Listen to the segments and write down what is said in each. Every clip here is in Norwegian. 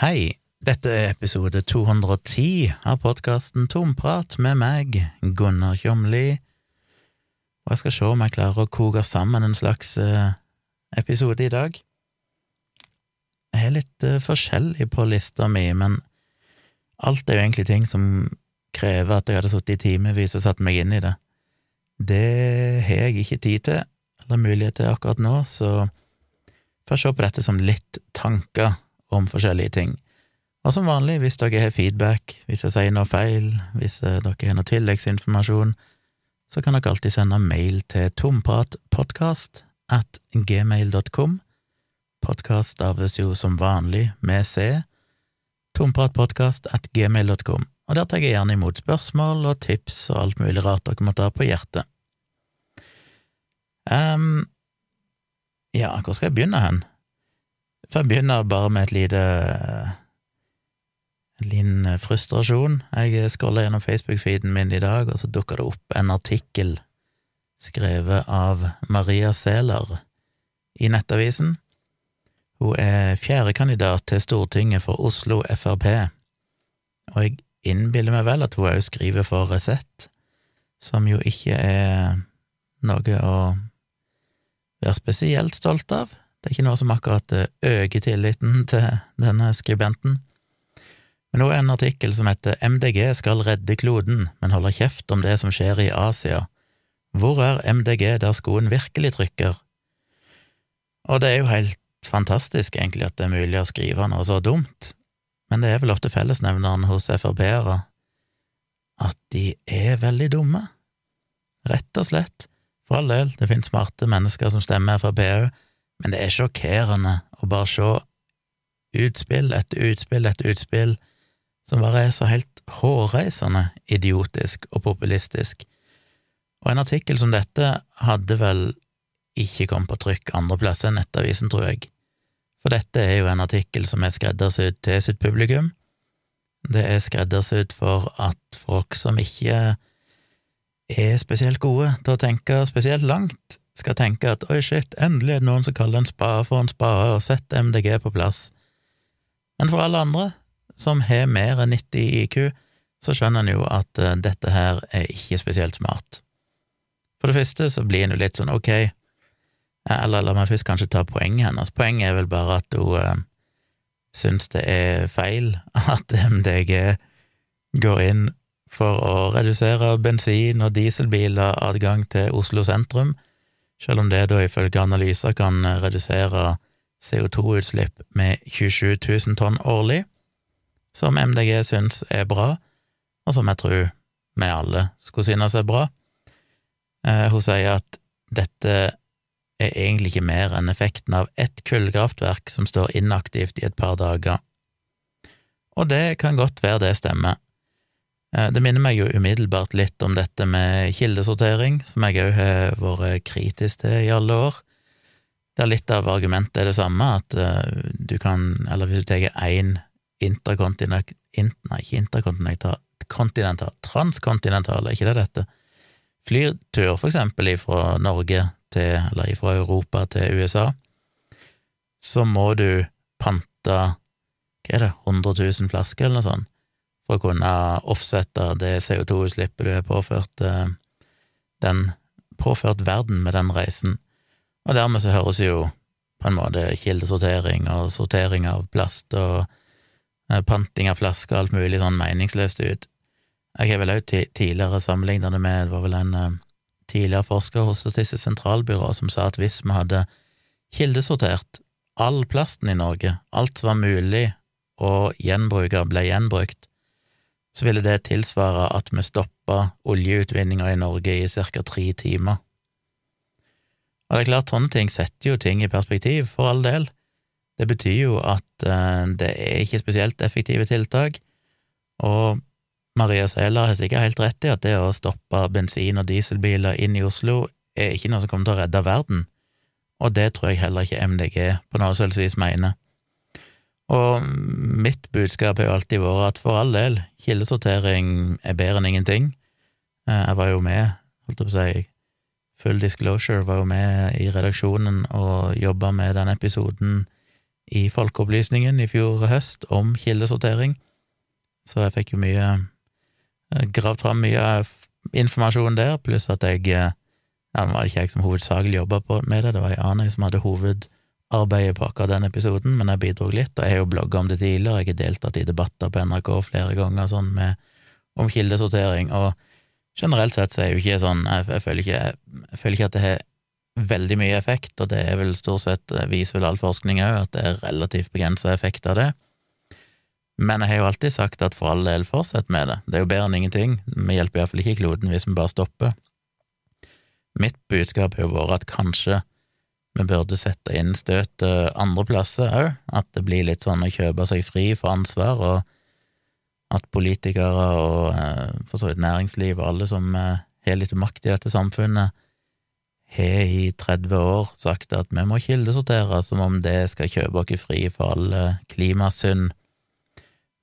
Hei, dette er episode 210 av podkasten Tomprat med meg, Gunnar Kjomli, og jeg skal se om jeg klarer å koke sammen en slags eh, episode i dag. Jeg er litt eh, forskjellig på lista mi, men alt er jo egentlig ting som krever at jeg hadde sittet i timevis og satt meg inn i det. Det har jeg ikke tid til, eller mulighet til akkurat nå, så får jeg se på dette som litt tanker om forskjellige ting. Og som vanlig, hvis dere har feedback, hvis jeg sier noe feil, hvis eh, dere har noe tilleggsinformasjon, så kan dere alltid sende mail til tompratpodkast at gmail.com. Podkast staves jo som vanlig med C. Tompratpodkast at gmail.com. Og der tar jeg gjerne imot spørsmål og tips og alt mulig rart dere måtte ha på hjertet. Um, ja, hvor skal jeg begynne hen? For jeg begynner bare med et lite en liten frustrasjon. Jeg scrolla gjennom Facebook-feeden min i dag, og så dukka det opp en artikkel skrevet av Maria Sæler i Nettavisen. Hun er fjerdekandidat til Stortinget for Oslo Frp, og jeg innbiller meg vel at hun òg skriver for Resett, som jo ikke er noe å være spesielt stolt av. Det er ikke noe som akkurat øker tilliten til denne skribenten. Men nå er en artikkel som heter MDG skal redde kloden, men holder kjeft om det som skjer i Asia. Hvor er MDG der skoen virkelig trykker? Og det er jo helt fantastisk, egentlig, at det er mulig å skrive noe så dumt, men det er vel ofte fellesnevneren hos Frp-ere at de er veldig dumme. Rett og slett. For all del, det finnes smarte mennesker som stemmer Frp òg, men det er sjokkerende å bare se utspill etter utspill etter utspill som bare er så helt hårreisende idiotisk og populistisk. Og en artikkel som dette hadde vel ikke kommet på trykk andre plasser enn Nettavisen, tror jeg, for dette er jo en artikkel som er skreddersydd til sitt publikum. Det er skreddersydd for at folk som ikke er spesielt gode til å tenke spesielt langt, skal tenke at oi, shit, endelig er det noen som kaller en spade for en spade og setter MDG på plass. Men for alle andre som har mer enn 90 IQ, så skjønner en jo at uh, dette her er ikke spesielt smart. For det første så blir en jo litt sånn ok, eller la meg først kanskje ta poenget hennes. Poenget er vel bare at hun uh, syns det er feil at MDG går inn for å redusere bensin- og dieselbiler adgang til Oslo sentrum, selv om det da ifølge analyser kan redusere CO2-utslipp med 27 000 tonn årlig som MDG syns er bra, og som jeg tror vi alle skulle synes er bra. Eh, hun sier at dette er egentlig ikke mer enn effekten av ett kullkraftverk som står inaktivt i et par dager. Og det kan godt være det stemmer. Eh, det minner meg jo umiddelbart litt om dette med kildesortering, som jeg òg har vært kritisk til i alle år. Der litt av argumentet er det samme, at uh, du kan, eller hvis du tar én interkontinental transkontinental, er ikke det dette? Flytur, for eksempel, fra Norge til, eller fra Europa til USA, så må du pante, hva er det, 100 000 flasker eller noe sånt, for å kunne offsette det CO2-utslippet du har påført eh, den påført verden med den reisen. Og dermed så høres jo på en måte kildesortering og sortering av plast og Eh, panting av flasker og alt mulig sånn meningsløst ut. Jeg har vel òg tidligere sammenlignet det med, det var vel en uh, tidligere forsker hos Statistisk sentralbyrå som sa at hvis vi hadde kildesortert all plasten i Norge, alt som var mulig å gjenbruke, ble gjenbrukt, så ville det tilsvare at vi stoppa oljeutvinninga i Norge i ca. tre timer. Og det er klart, sånne ting setter jo ting i perspektiv, for all del. Det betyr jo at uh, det er ikke spesielt effektive tiltak, og Maria Sæler har sikkert helt rett i at det å stoppe bensin- og dieselbiler inn i Oslo er ikke noe som kommer til å redde verden, og det tror jeg heller ikke MDG på noe selvsvis mener. Og mitt budskap har jo alltid vært at for all del, kildesortering er bedre enn ingenting. Eh, jeg var jo med, holdt jeg på å si, full disclosure, var jo med i redaksjonen og jobba med den episoden i Folkeopplysningen i fjor høst om kildesortering, så jeg fikk jo mye eh, Gravd fram mye informasjon der, pluss at jeg ja, Nå var ikke jeg som hovedsakelig jobba med det, det var ei annen som hadde hovedarbeidet på akkurat den episoden, men jeg bidro litt, og jeg har jo blogga om det tidligere, jeg har deltatt i debatter på NRK flere ganger sånn med, om kildesortering, og generelt sett så er jo ikke sånn Jeg, jeg, føler, ikke, jeg føler ikke at det har veldig mye effekt, og det er vel stort sett, viser vel all forskning òg, at det er relativt begrensa effekt av det. Men jeg har jo alltid sagt at for all del, fortsett med det. Det er jo bedre enn ingenting. Vi hjelper iallfall ikke kloden hvis vi bare stopper. Mitt budskap har jo vært at kanskje vi burde sette inn støtet andre plasser òg, at det blir litt sånn å kjøpe seg fri for ansvar, og at politikere og eh, for så vidt næringsliv og alle som eh, har litt makt i dette samfunnet, har i 30 år sagt at vi må kildesortere som om det skal kjøpe oss fri for alle klimasynd,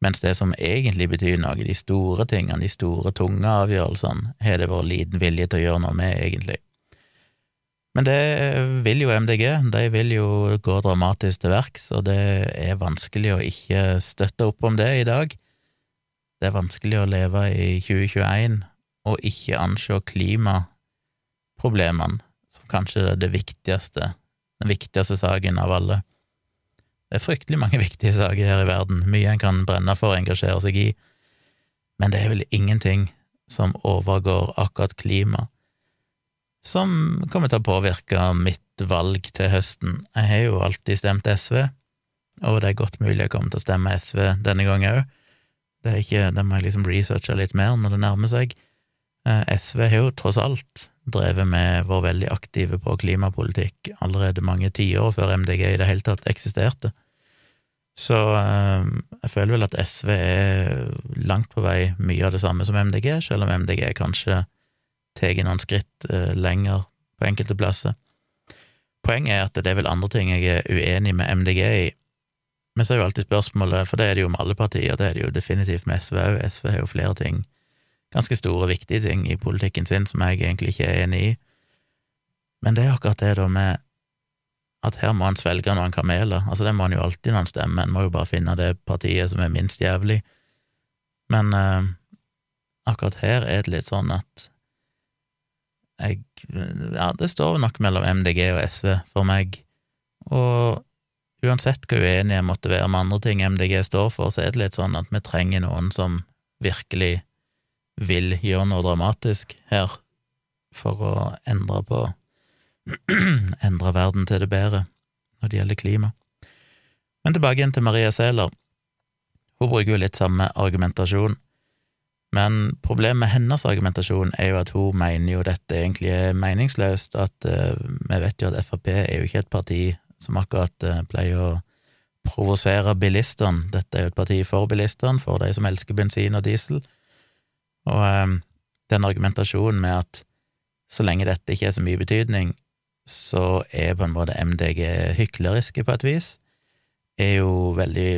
mens det som egentlig betyr noe, de store tingene, de store, tunge avgjørelsene, har det vært liten vilje til å gjøre noe med, egentlig. Men det vil jo MDG, de vil jo gå dramatisk til verks, og det er vanskelig å ikke støtte opp om det i dag. Det er vanskelig å leve i 2021 og ikke anse klimaproblemene som kanskje er det viktigste, den viktigste saken av alle. Det er fryktelig mange viktige saker her i verden, mye en kan brenne for og engasjere seg i, men det er vel ingenting som overgår akkurat klima, som kommer til å påvirke mitt valg til høsten. Jeg har jo alltid stemt SV, og det er godt mulig jeg kommer til å stemme SV denne gangen òg. Det det må jeg liksom researche litt mer når det nærmer seg. Eh, SV har jo tross alt drevet med, vært veldig aktive på klimapolitikk allerede mange tiår før MDG i det hele tatt eksisterte. Så eh, jeg føler vel at SV er langt på vei mye av det samme som MDG, selv om MDG kanskje tar noen skritt eh, lenger på enkelte plasser. Poenget er at det er vel andre ting jeg er uenig med MDG i. Men så er jo alltid spørsmålet, for det er det jo med alle partier, det er det jo definitivt med SV òg, SV har jo flere ting ganske store, viktige ting i politikken sin som jeg egentlig ikke er enig i. Men det er akkurat det da med at her må han svelge noen kameler. Altså, det må han jo alltid når han stemmer, en må jo bare finne det partiet som er minst jævlig. Men eh, akkurat her er det litt sånn at jeg Ja, det står nok mellom MDG og SV for meg, og uansett hvor uenig jeg måtte være med andre ting MDG står for, så er det litt sånn at vi trenger noen som virkelig vil gjøre noe dramatisk her for å endre på endre verden til det bedre når det gjelder klima. Men tilbake igjen til Maria Sæler. Hun bruker jo litt samme argumentasjon, men problemet med hennes argumentasjon er jo at hun mener jo dette egentlig er meningsløst, at uh, vi vet jo at Frp er jo ikke et parti som akkurat uh, pleier å provosere bilistene, dette er jo et parti for bilistene, for de som elsker bensin og diesel, og uh, den argumentasjonen med at så lenge dette ikke er så mye betydning, så er på en måte MDG hykleriske på et vis, er jo veldig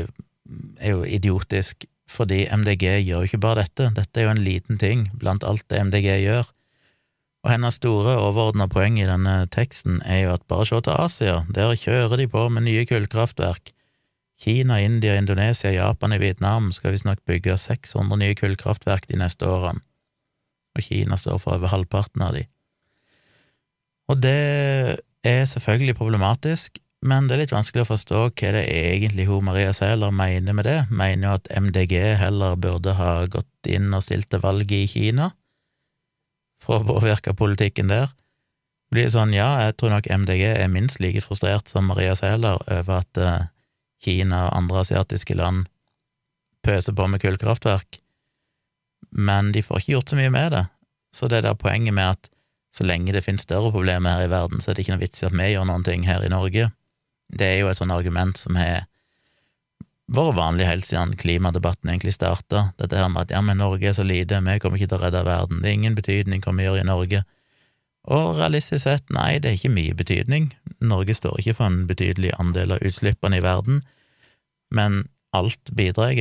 er jo idiotisk, fordi MDG gjør jo ikke bare dette, dette er jo en liten ting blant alt det MDG gjør. Og hennes store overordna poeng i denne teksten er jo at bare se til Asia, der kjører de på med nye kullkraftverk. Kina, India, Indonesia, Japan og Vietnam skal visstnok bygge 600 nye kullkraftverk de neste årene, og Kina står for over halvparten av de. Og det er selvfølgelig problematisk, men det er litt vanskelig å forstå hva det er egentlig hun Maria Sæler mener med det. Mener jo at MDG heller burde ha gått inn og stilt til valget i Kina for å påvirke politikken der. Det blir sånn, ja, jeg tror nok MDG er minst like frustrert som Maria Sæler over at eh, Kina og andre asiatiske land pøser på med kullkraftverk, men de får ikke gjort så mye med det. Så det der poenget med at så lenge det finnes større problemer her i verden, så er det ikke noe vits i at vi gjør noen ting her i Norge, det er jo et sånt argument som har vært vanlig helt siden klimadebatten egentlig starta, dette her med at ja, men Norge er så lite, vi kommer ikke til å redde verden, det er ingen betydning hva vi gjør i Norge. Og realistisk sett, nei, det er ikke mye betydning. Norge står ikke for en betydelig andel av utslippene i verden, men alt bidrar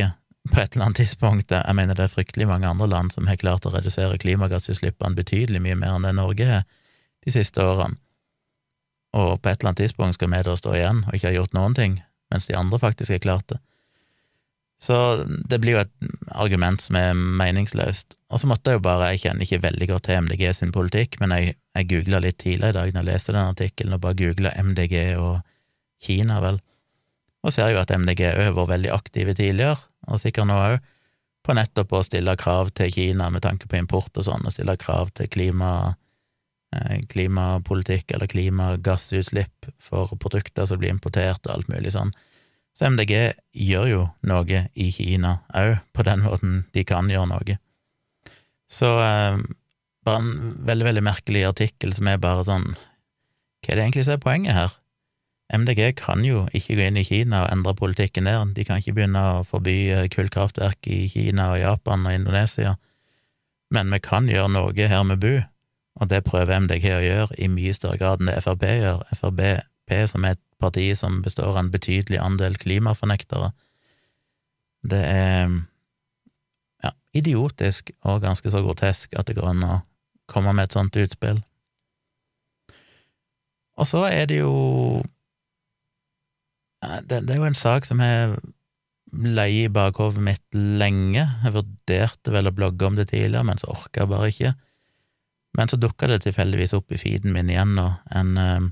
på et eller annet tidspunkt. Jeg mener det er fryktelig mange andre land som har klart å redusere klimagassutslippene betydelig mye mer enn det Norge har de siste årene. Og på et eller annet tidspunkt skal vi da stå igjen og ikke ha gjort noen ting. mens de andre faktisk har klart det. Så det blir jo et argument som er meningsløst. Og så måtte jeg jo bare Jeg kjenner ikke veldig godt til MDG sin politikk, men jeg, jeg googla litt tidligere i dag når jeg leste den artikkelen, og bare googla MDG og Kina, vel, og ser jo at MDG òg har vært veldig aktive tidligere, og sikkert nå òg, på nettopp å stille krav til Kina med tanke på import og sånn, og stille krav til klima, klimapolitikk eller klimagassutslipp for produkter som blir importert og alt mulig sånn. Så MDG gjør jo noe i Kina òg, på den måten de kan gjøre noe. Så eh, bare en veldig, veldig merkelig artikkel som er bare sånn Hva er det egentlig som er poenget her? MDG kan jo ikke gå inn i Kina og endre politikken der, de kan ikke begynne å forby eh, kullkraftverk i Kina og Japan og Indonesia, men vi kan gjøre noe her med Bu, og det prøver MDG å gjøre i mye større grad enn det Frp gjør. Frp, som er et parti som består av en betydelig andel klimafornektere. Det er ja, idiotisk og ganske så grotesk at det går an å komme med et sånt utspill. Og så er det jo det, det er jo en sak som har leie i bakhodet mitt lenge. Jeg vurderte vel å blogge om det tidligere, men så orka jeg bare ikke. Men så dukka det tilfeldigvis opp i feeden min igjen nå, en eh,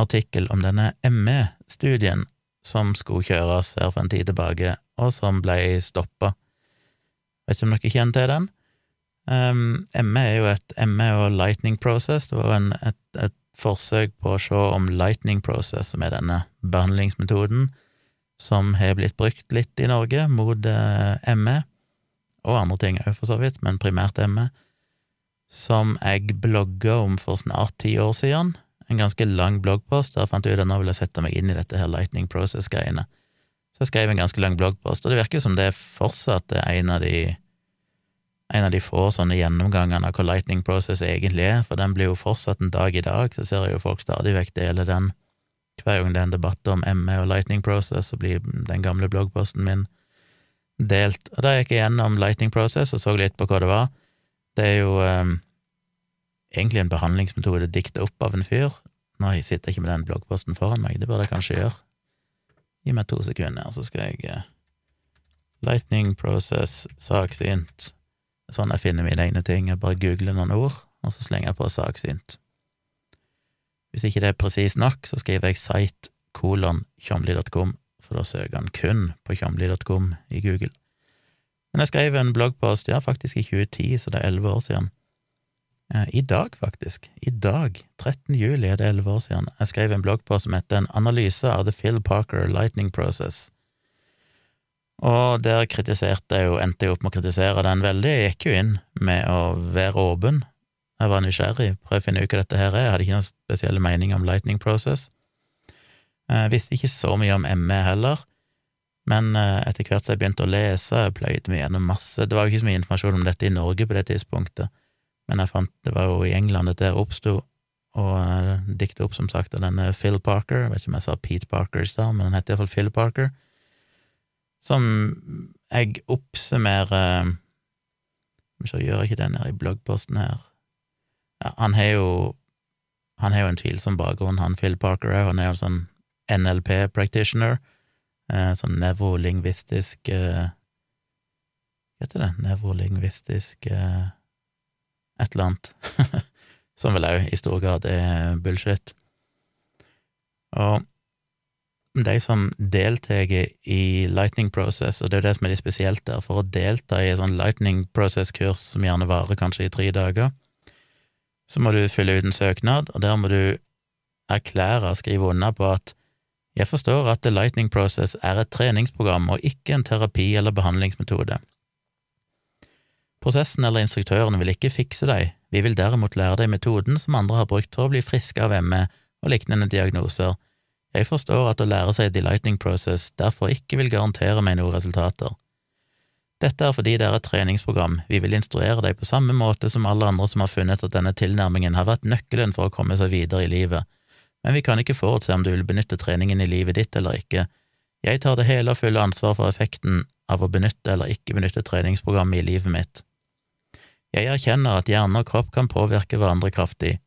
artikkel om denne ME-studien som skulle kjøres her for en tid tilbake, og som ble stoppa. Vet ikke om dere kjenner til den? Um, ME er jo et ME og lightning process. Det var en, et, et, forsøk på å se om lightning process, som er denne behandlingsmetoden som har blitt brukt litt i Norge mot uh, ME, og andre ting òg, for så vidt, men primært ME, som jeg blogga om for snart ti år siden, en ganske lang bloggpost, der fant jeg ut at nå vil jeg sette meg inn i dette her Lightning Process-greiene. Så jeg skrev en ganske lang bloggpost, og det virker som det er fortsatt er en av de en av de få sånne gjennomgangene av hva Lightning Process egentlig er, for den blir jo fortsatt en dag i dag, så ser jeg jo folk stadig vekk dele den. Hver gang det er en debatt om ME og Lightning Process, så blir den gamle bloggposten min delt. Og da gikk jeg gjennom Lightning Process og så litt på hva det var. Det er jo um, egentlig en behandlingsmetode dikta opp av en fyr. Nå jeg sitter ikke med den bloggposten foran meg, det burde jeg kanskje gjøre. Gi meg to sekunder, så skal jeg uh, Lightning process saksint. Sånn jeg finner mine egne ting. Jeg bare googler noen ord, og så slenger jeg på saksint. Hvis ikke det er presist nok, så skriver jeg site kolon tjomli.com, for da søker han kun på tjomli.com i Google. Men jeg skrev en bloggpost, ja, faktisk i 2010, så det er elleve år siden Eh, I dag, faktisk. I dag, 13. juli, er det elleve år siden, jeg skrev en bloggpost som heter En analyse av The Phil Parker Lightning Process. Og der kritiserte jeg jo, endte jeg opp med å kritisere den veldig. Jeg gikk jo inn med å være åpen. Jeg var nysgjerrig, prøvde å finne ut hva dette her er. Jeg hadde ikke noen spesielle mening om Lightning Process. Jeg visste ikke så mye om ME heller, men eh, etter hvert som jeg begynte å lese, jeg pløyde meg gjennom masse Det var jo ikke så mye informasjon om dette i Norge på det tidspunktet. Men jeg fant det var jo i England dette oppsto, og diktet opp, som sagt, av denne Phil Parker. Jeg vet ikke om jeg sa Pete Parker i stad, men han heter iallfall Phil Parker. Som jeg oppsummerer Så gjør jeg ikke det nede i bloggposten her. Ja, han har jo han har jo en tvilsom bakgrunn, han Phil Parker òg. Han er jo sånn NLP-practitioner. Eh, sånn nevrolingvistisk eh, Hva heter det? Nevrolingvistisk eh, et eller annet, som vel òg i stor grad er bullshit. Og de som deltar i Lightning Process, og det er jo det som er litt spesielt der, for å delta i et sånn Lightning Process-kurs som gjerne varer kanskje i tre dager, så må du fylle ut en søknad, og der må du erklære, skrive under på at jeg forstår at The Lightning Process er et treningsprogram og ikke en terapi- eller behandlingsmetode. Prosessen eller instruktøren vil ikke fikse deg, vi vil derimot lære deg metoden som andre har brukt for å bli friske av ME og lignende diagnoser. Jeg forstår at å lære seg The Lightning Process derfor ikke vil garantere meg noen resultater. Dette er fordi det er et treningsprogram, vi vil instruere deg på samme måte som alle andre som har funnet at denne tilnærmingen har vært nøkkelen for å komme seg videre i livet, men vi kan ikke forutse om du vil benytte treningen i livet ditt eller ikke. Jeg tar det hele og fulle ansvar for effekten av å benytte eller ikke benytte treningsprogrammet i livet mitt. Jeg erkjenner at hjerne og kropp kan påvirke hverandre kraftig.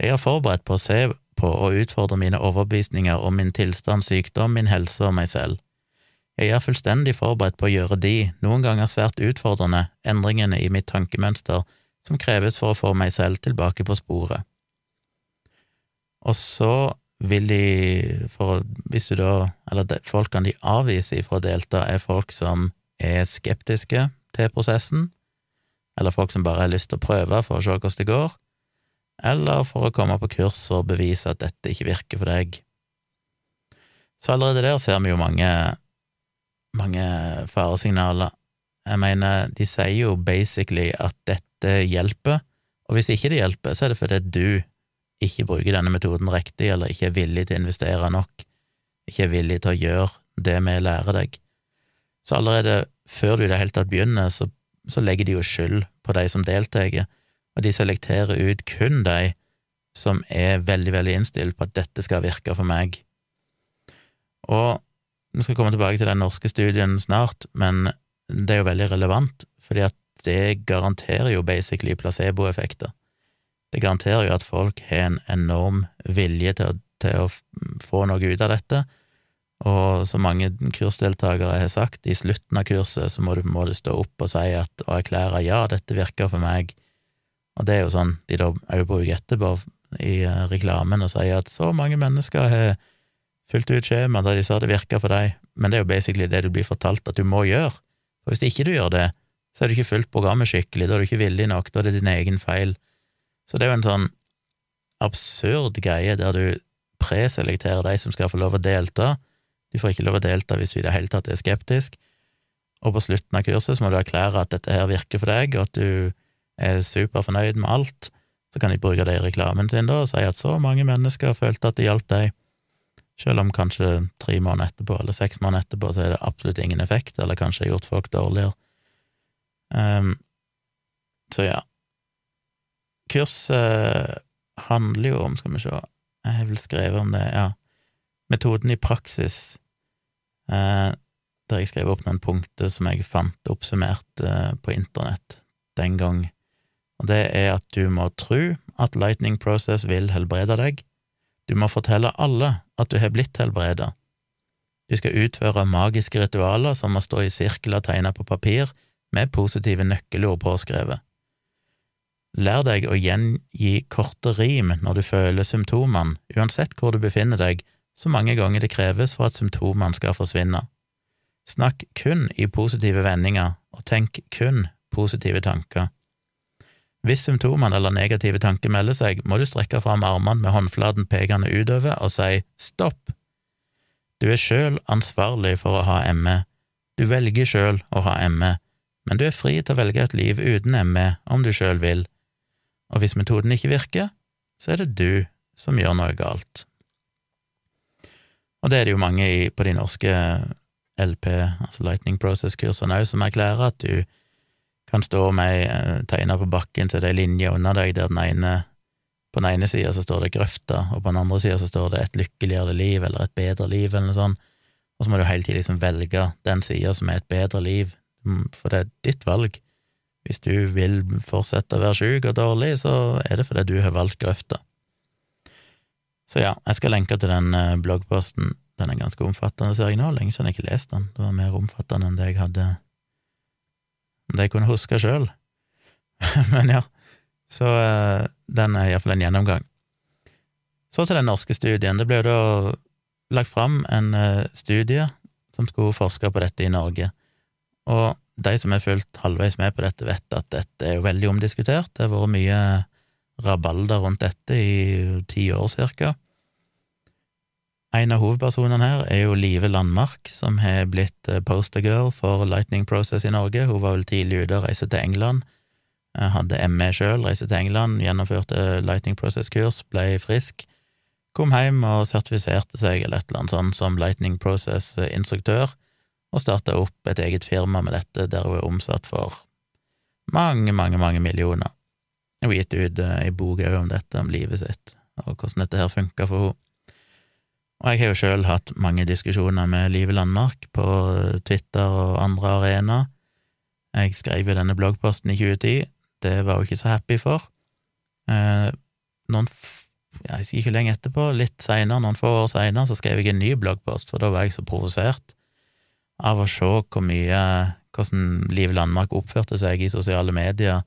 Jeg er forberedt på å se på og utfordre mine overbevisninger om min tilstand, sykdom, min helse og meg selv. Jeg er fullstendig forberedt på å gjøre de, noen ganger svært utfordrende, endringene i mitt tankemønster som kreves for å få meg selv tilbake på sporet. Og så vil de, for hvis du da, eller de, folkene de avviser fra å delta, er folk som er skeptiske til prosessen, eller folk som bare har lyst til å prøve for å se hvordan det går, eller for å komme på kurs og bevise at dette ikke virker for deg. Så allerede der ser vi jo mange, mange faresignaler. Jeg mener, de sier jo basically at dette hjelper, og hvis ikke det hjelper, så er det fordi du ikke bruker denne metoden riktig, eller ikke er villig til å investere nok, ikke er villig til å gjøre det vi lærer deg. Så allerede før du i det hele tatt begynner, så, så legger de jo skyld på de som deltar, og de selekterer ut kun de som er veldig, veldig innstilt på at dette skal virke for meg. Og vi skal komme tilbake til den norske studien snart, men det er jo veldig relevant, fordi at det garanterer jo basically placeboeffekter. Det garanterer jo at folk har en enorm vilje til å, til å få noe ut av dette, og som mange kursdeltakere har sagt, i slutten av kurset så må du på en måte stå opp og si at, og erklære ja, dette virker for meg, og det er jo sånn de da òg bruker etterpå i eh, reklamen og sier at så mange mennesker har fylt ut skjema der de sa det virka for deg, men det er jo basically det du blir fortalt at du må gjøre, for hvis ikke du gjør det, så er du ikke fulgt programmet skikkelig, da er du ikke villig nok, da er det din egen feil. Så det er jo en sånn absurd greie der du preselekterer de som skal få lov å delta. Du får ikke lov å delta hvis du i det hele tatt er skeptisk, og på slutten av kurset så må du erklære at dette her virker for deg, og at du er superfornøyd med alt. Så kan de bruke det i reklamen sin da, og si at så mange mennesker følte at det hjalp deg. Selv om kanskje tre måneder etterpå, eller seks måneder etterpå, så er det absolutt ingen effekt, eller kanskje har gjort folk dårligere. Um, så ja, Kurset handler jo om, skal vi se, jeg har vel skrevet om det, ja, metoden i praksis, eh, der jeg skrev opp noen punkter som jeg fant oppsummert eh, på internett den gang, og det er at du må tro at Lightning Process vil helbrede deg, du må fortelle alle at du har blitt helbreda, du skal utføre magiske ritualer som å stå i sirkler tegna på papir med positive nøkkelord påskrevet. Lær deg å gjengi korte rim når du føler symptomene, uansett hvor du befinner deg, så mange ganger det kreves for at symptomene skal forsvinne. Snakk kun i positive vendinger, og tenk kun positive tanker. Hvis symptomene eller negative tanker melder seg, må du strekke fram armene med håndflaten pekende utover og si stopp. Du er sjøl ansvarlig for å ha ME. Du velger sjøl å ha ME, men du er fri til å velge et liv uten ME om du sjøl vil og hvis metoden ikke virker, så er det du som gjør noe galt. Og det er det jo mange i, på de norske LP, altså Lightning Process-kursene òg, som erklærer at du kan stå med ei teine på bakken til ei linje under deg der den ene på den ene sida så står det 'grøfta', og på den andre sida så står det 'et lykkeligere liv' eller 'et bedre liv', eller noe sånt, og så må du hele tiden liksom velge den sida som er et bedre liv, mm, for det er ditt valg. Hvis du vil fortsette å være syk og dårlig, så er det fordi du har valgt grøfta. Så ja, jeg skal lenke til den eh, bloggposten. Den er ganske omfattende, ser jeg nå. Lenge siden jeg ikke leste den. Det var mer omfattende enn det jeg hadde Det jeg kunne huske sjøl. Men ja, så eh, den er iallfall en gjennomgang. Så til den norske studien. Det ble jo da lagt fram en eh, studie som skulle forske på dette i Norge. Og de som har fulgt halvveis med på dette, vet at dette er jo veldig omdiskutert. Det har vært mye rabalder rundt dette i ti år cirka. En av hovedpersonene her er jo Live Landmark, som har blitt eh, postergirl for Lightning Process i Norge. Hun var vel tidlig ute og reiste til England. Jeg hadde ME sjøl, reiste til England, gjennomførte Lightning Process-kurs, ble frisk. Kom hjem og sertifiserte seg eller et eller annet sånt som Lightning Process-instruktør og starta opp et eget firma med dette, der hun er omsatt for mange, mange, mange millioner. Hun har gitt ut ei eh, bok òg om dette, om livet sitt, og hvordan dette her funka for henne. Og jeg har jo sjøl hatt mange diskusjoner med Live Landmark på Twitter og andre arenaer. Jeg skrev jo denne bloggposten i 2010, det var hun ikke så happy for. Eh, noen jeg husker ikke lenge etterpå, litt seinere, noen få år seinere, så skrev jeg en ny bloggpost, for da var jeg så provosert av å se hvor mye hvordan Liv Landmark oppførte seg i sosiale medier,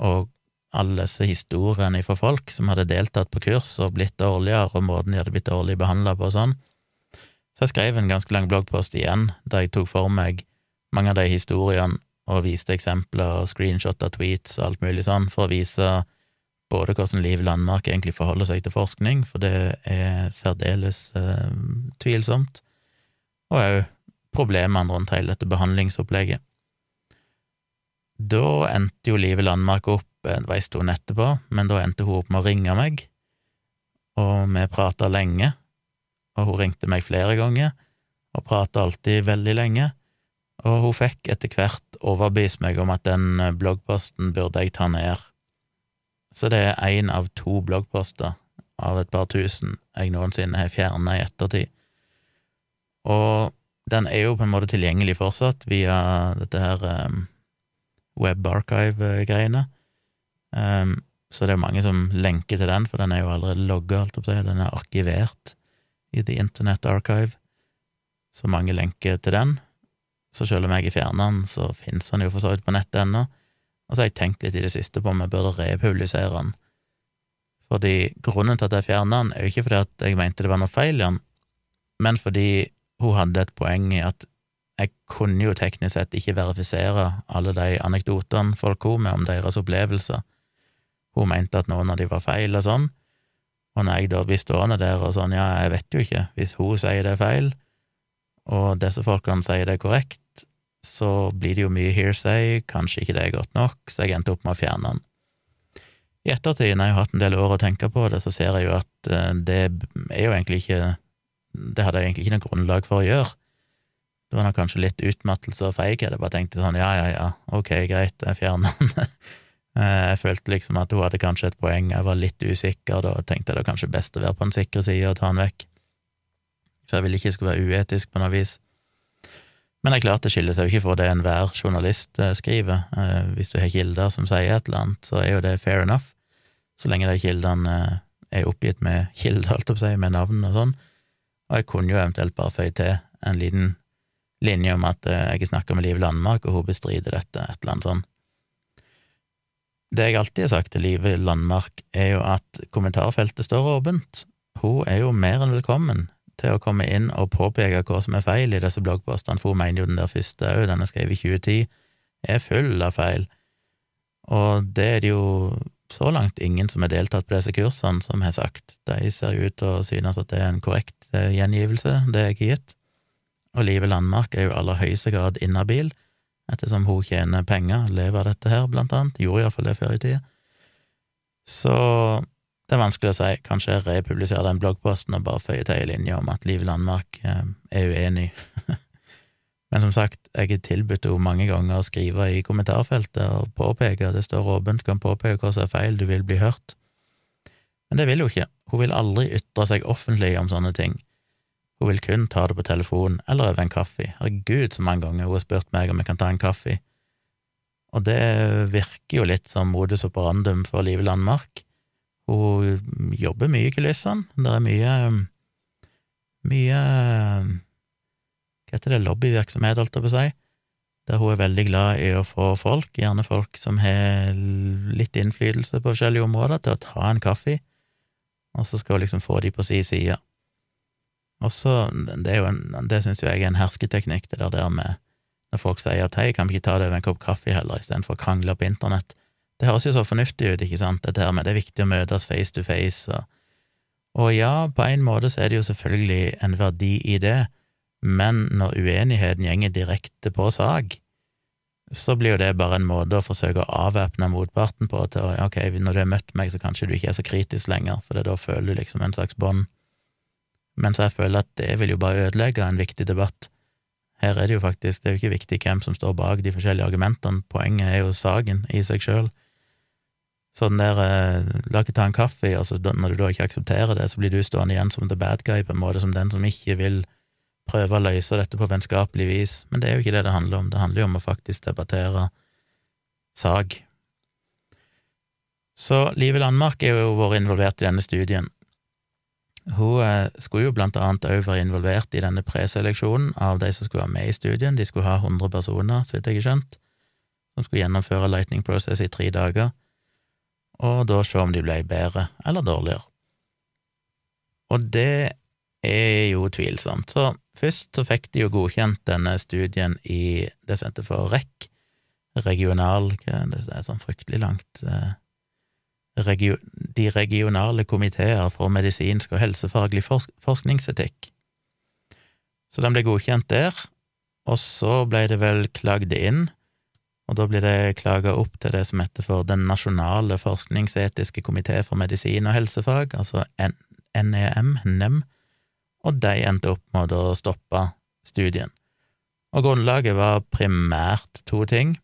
og alle disse historiene fra folk som hadde deltatt på kurs og blitt dårligere, og måten de hadde blitt dårlig behandla på og sånn. Så jeg skrev en ganske lang bloggpost igjen, der jeg tok for meg mange av de historiene og viste eksempler og screenshot av tweets og alt mulig sånn, for å vise både hvordan Liv Landmark egentlig forholder seg til forskning, for det er særdeles eh, tvilsomt, og òg problemene rundt hele dette behandlingsopplegget. Da endte jo Live Landmark opp, det var ei stund etterpå, men da endte hun opp med å ringe meg, og vi prata lenge, og hun ringte meg flere ganger, og prata alltid veldig lenge, og hun fikk etter hvert overbevist meg om at den bloggposten burde jeg ta ned så det er én av to bloggposter av et par tusen jeg noensinne har fjerna i ettertid. Og den er jo på en måte tilgjengelig fortsatt via dette her um, web archive-greiene. Um, så det er mange som lenker til den, for den er jo allerede logga, den er arkivert i The Internet Archive, så mange lenker til den. Så selv om jeg har fjerna den, så finnes den jo for så vidt på nettet ennå. Og så har jeg tenkt litt i det siste på om jeg burde republisere den. Fordi grunnen til at jeg fjerna den, er jo ikke fordi at jeg mente det var noe feil i den, men fordi hun hadde et poeng i at jeg kunne jo teknisk sett ikke verifisere alle de anekdotene folk kom med om deres opplevelser. Hun mente at noen av de var feil og sånn, og når jeg da blir stående der og sånn, ja, jeg vet jo ikke, hvis hun sier det er feil, og disse folkene sier det er korrekt, så blir det jo mye hearsay, kanskje ikke det er godt nok, så jeg endte opp med å fjerne den. I ettertid, når jeg har hatt en del år å tenke på det, så ser jeg jo at eh, det er jo egentlig ikke Det hadde jeg egentlig ikke noe grunnlag for å gjøre. Det var nok kanskje litt utmattelse og feighet. Jeg bare tenkte sånn ja, ja, ja, ok, greit, jeg fjerner den. Eh, jeg følte liksom at hun hadde kanskje et poeng, jeg var litt usikker, da tenkte jeg det kanskje best å være på den sikre sida og ta den vekk. For jeg ville ikke skulle være uetisk på noe vis. Men det er klart det skiller seg jo ikke fra det enhver journalist eh, skriver. Eh, hvis du har kilder som sier et eller annet, så er jo det fair enough, så lenge de kildene er oppgitt med kilder, holdt jeg på å si, med navn og sånn. Og jeg kunne jo eventuelt bare føye til en liten linje om at jeg har snakka med Liv Landmark, og hun bestrider dette, et eller annet sånt. Det jeg alltid har sagt til Liv Landmark, er jo at kommentarfeltet står åpent. Hun er jo mer enn velkommen til å komme inn og påpeke hva som er feil i disse bloggpostene, for hun mener jo den der første òg, den er skrevet i 2010, er full av feil. Og det er det jo så langt ingen som har deltatt på disse kursene, som har sagt. De ser ut til å synes at det er en korrekt eh, gjengivelse, det jeg har gitt. Og Live Landmark er jo aller høyeste grad inhabil, ettersom hun tjener penger, lever av dette her, blant annet, gjorde iallfall det før i tida. Så det er vanskelig å si. Kanskje jeg republiserer den bloggposten og bare føyer til ei linje om at Liv Landmark eh, er uenig. Men som sagt, jeg er tilbudt henne mange ganger å skrive i kommentarfeltet og påpeke, det står åpent, kan påpeke hva som er feil, du vil bli hørt. Men det vil hun ikke. Hun vil aldri ytre seg offentlig om sånne ting. Hun vil kun ta det på telefon eller over en kaffe. Herregud, så mange ganger hun har spurt meg om jeg kan ta en kaffe. Og det virker jo litt som modus operandum for Live Landmark. Hun jobber mye i kulissene. Det er mye mye Hva heter det, lobbyvirksomhet, holdt jeg på å si, der hun er veldig glad i å få folk, gjerne folk som har litt innflytelse på forskjellige områder, til å ta en kaffe, og så skal hun liksom få de på si side. Og så, det er jo det syns jeg er en hersketeknikk, det der, der med når folk sier at hei, kan vi ikke ta det over en kopp kaffe heller, istedenfor å krangle på internett. Det høres jo så fornuftig ut, ikke sant, dette her med det er viktig å møtes face to face, og, og ja, på en måte så er det jo selvfølgelig en verdi i det, men når uenigheten gjenger direkte på sak, så blir jo det bare en måte å forsøke å avvæpne motparten på til ok, når du har møtt meg, så kanskje du ikke er så kritisk lenger, for da føler du liksom en slags bånd. Mens jeg føler at det vil jo bare ødelegge en viktig debatt. Her er det jo faktisk, det er jo ikke viktig hvem som står bak de forskjellige argumentene, poenget er jo saken i seg sjøl. Sånn der eh, La ikke ta en kaffe, altså når du da ikke aksepterer det, så blir du stående igjen som the bad guy, på en måte som den som ikke vil prøve å løse dette på vennskapelig vis. Men det er jo ikke det det handler om. Det handler jo om å faktisk debattere sak. Så Live Landmark er jo vært involvert i denne studien. Hun eh, skulle jo blant annet òg være involvert i denne preseleksjonen av de som skulle være med i studien. De skulle ha 100 personer, så vidt jeg har skjønt, som skulle gjennomføre Lightning Process i tre dager, og da se om de ble bedre eller dårligere. Og det er jo tvilsomt. Så først så fikk de jo godkjent denne studien i det som for REC, regional Det er sånn fryktelig langt eh, regio, De regionale komiteer for medisinsk og helsefaglig forsk forskningsetikk. Så den ble godkjent der, og så ble det vel klagd inn, og da blir det klaga opp til det som heter for Den nasjonale forskningsetiske komité for medisin og helsefag, altså NEM, NEM, og de endte opp med å stoppe studien. Og grunnlaget var primært to ting.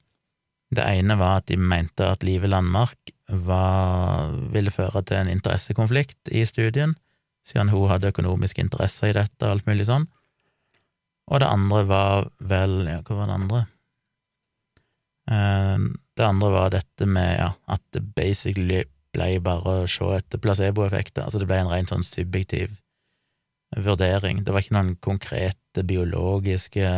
Det ene var at de mente at Live Landmark var, ville føre til en interessekonflikt i studien, siden hun hadde økonomiske interesser i dette og alt mulig sånn. Og det andre var vel Ja, hva var det andre? Eh, det andre var dette med ja, at det basically ble bare å se etter placeboeffekter, altså det ble en rent sånn subjektiv vurdering. Det var ikke noen konkrete biologiske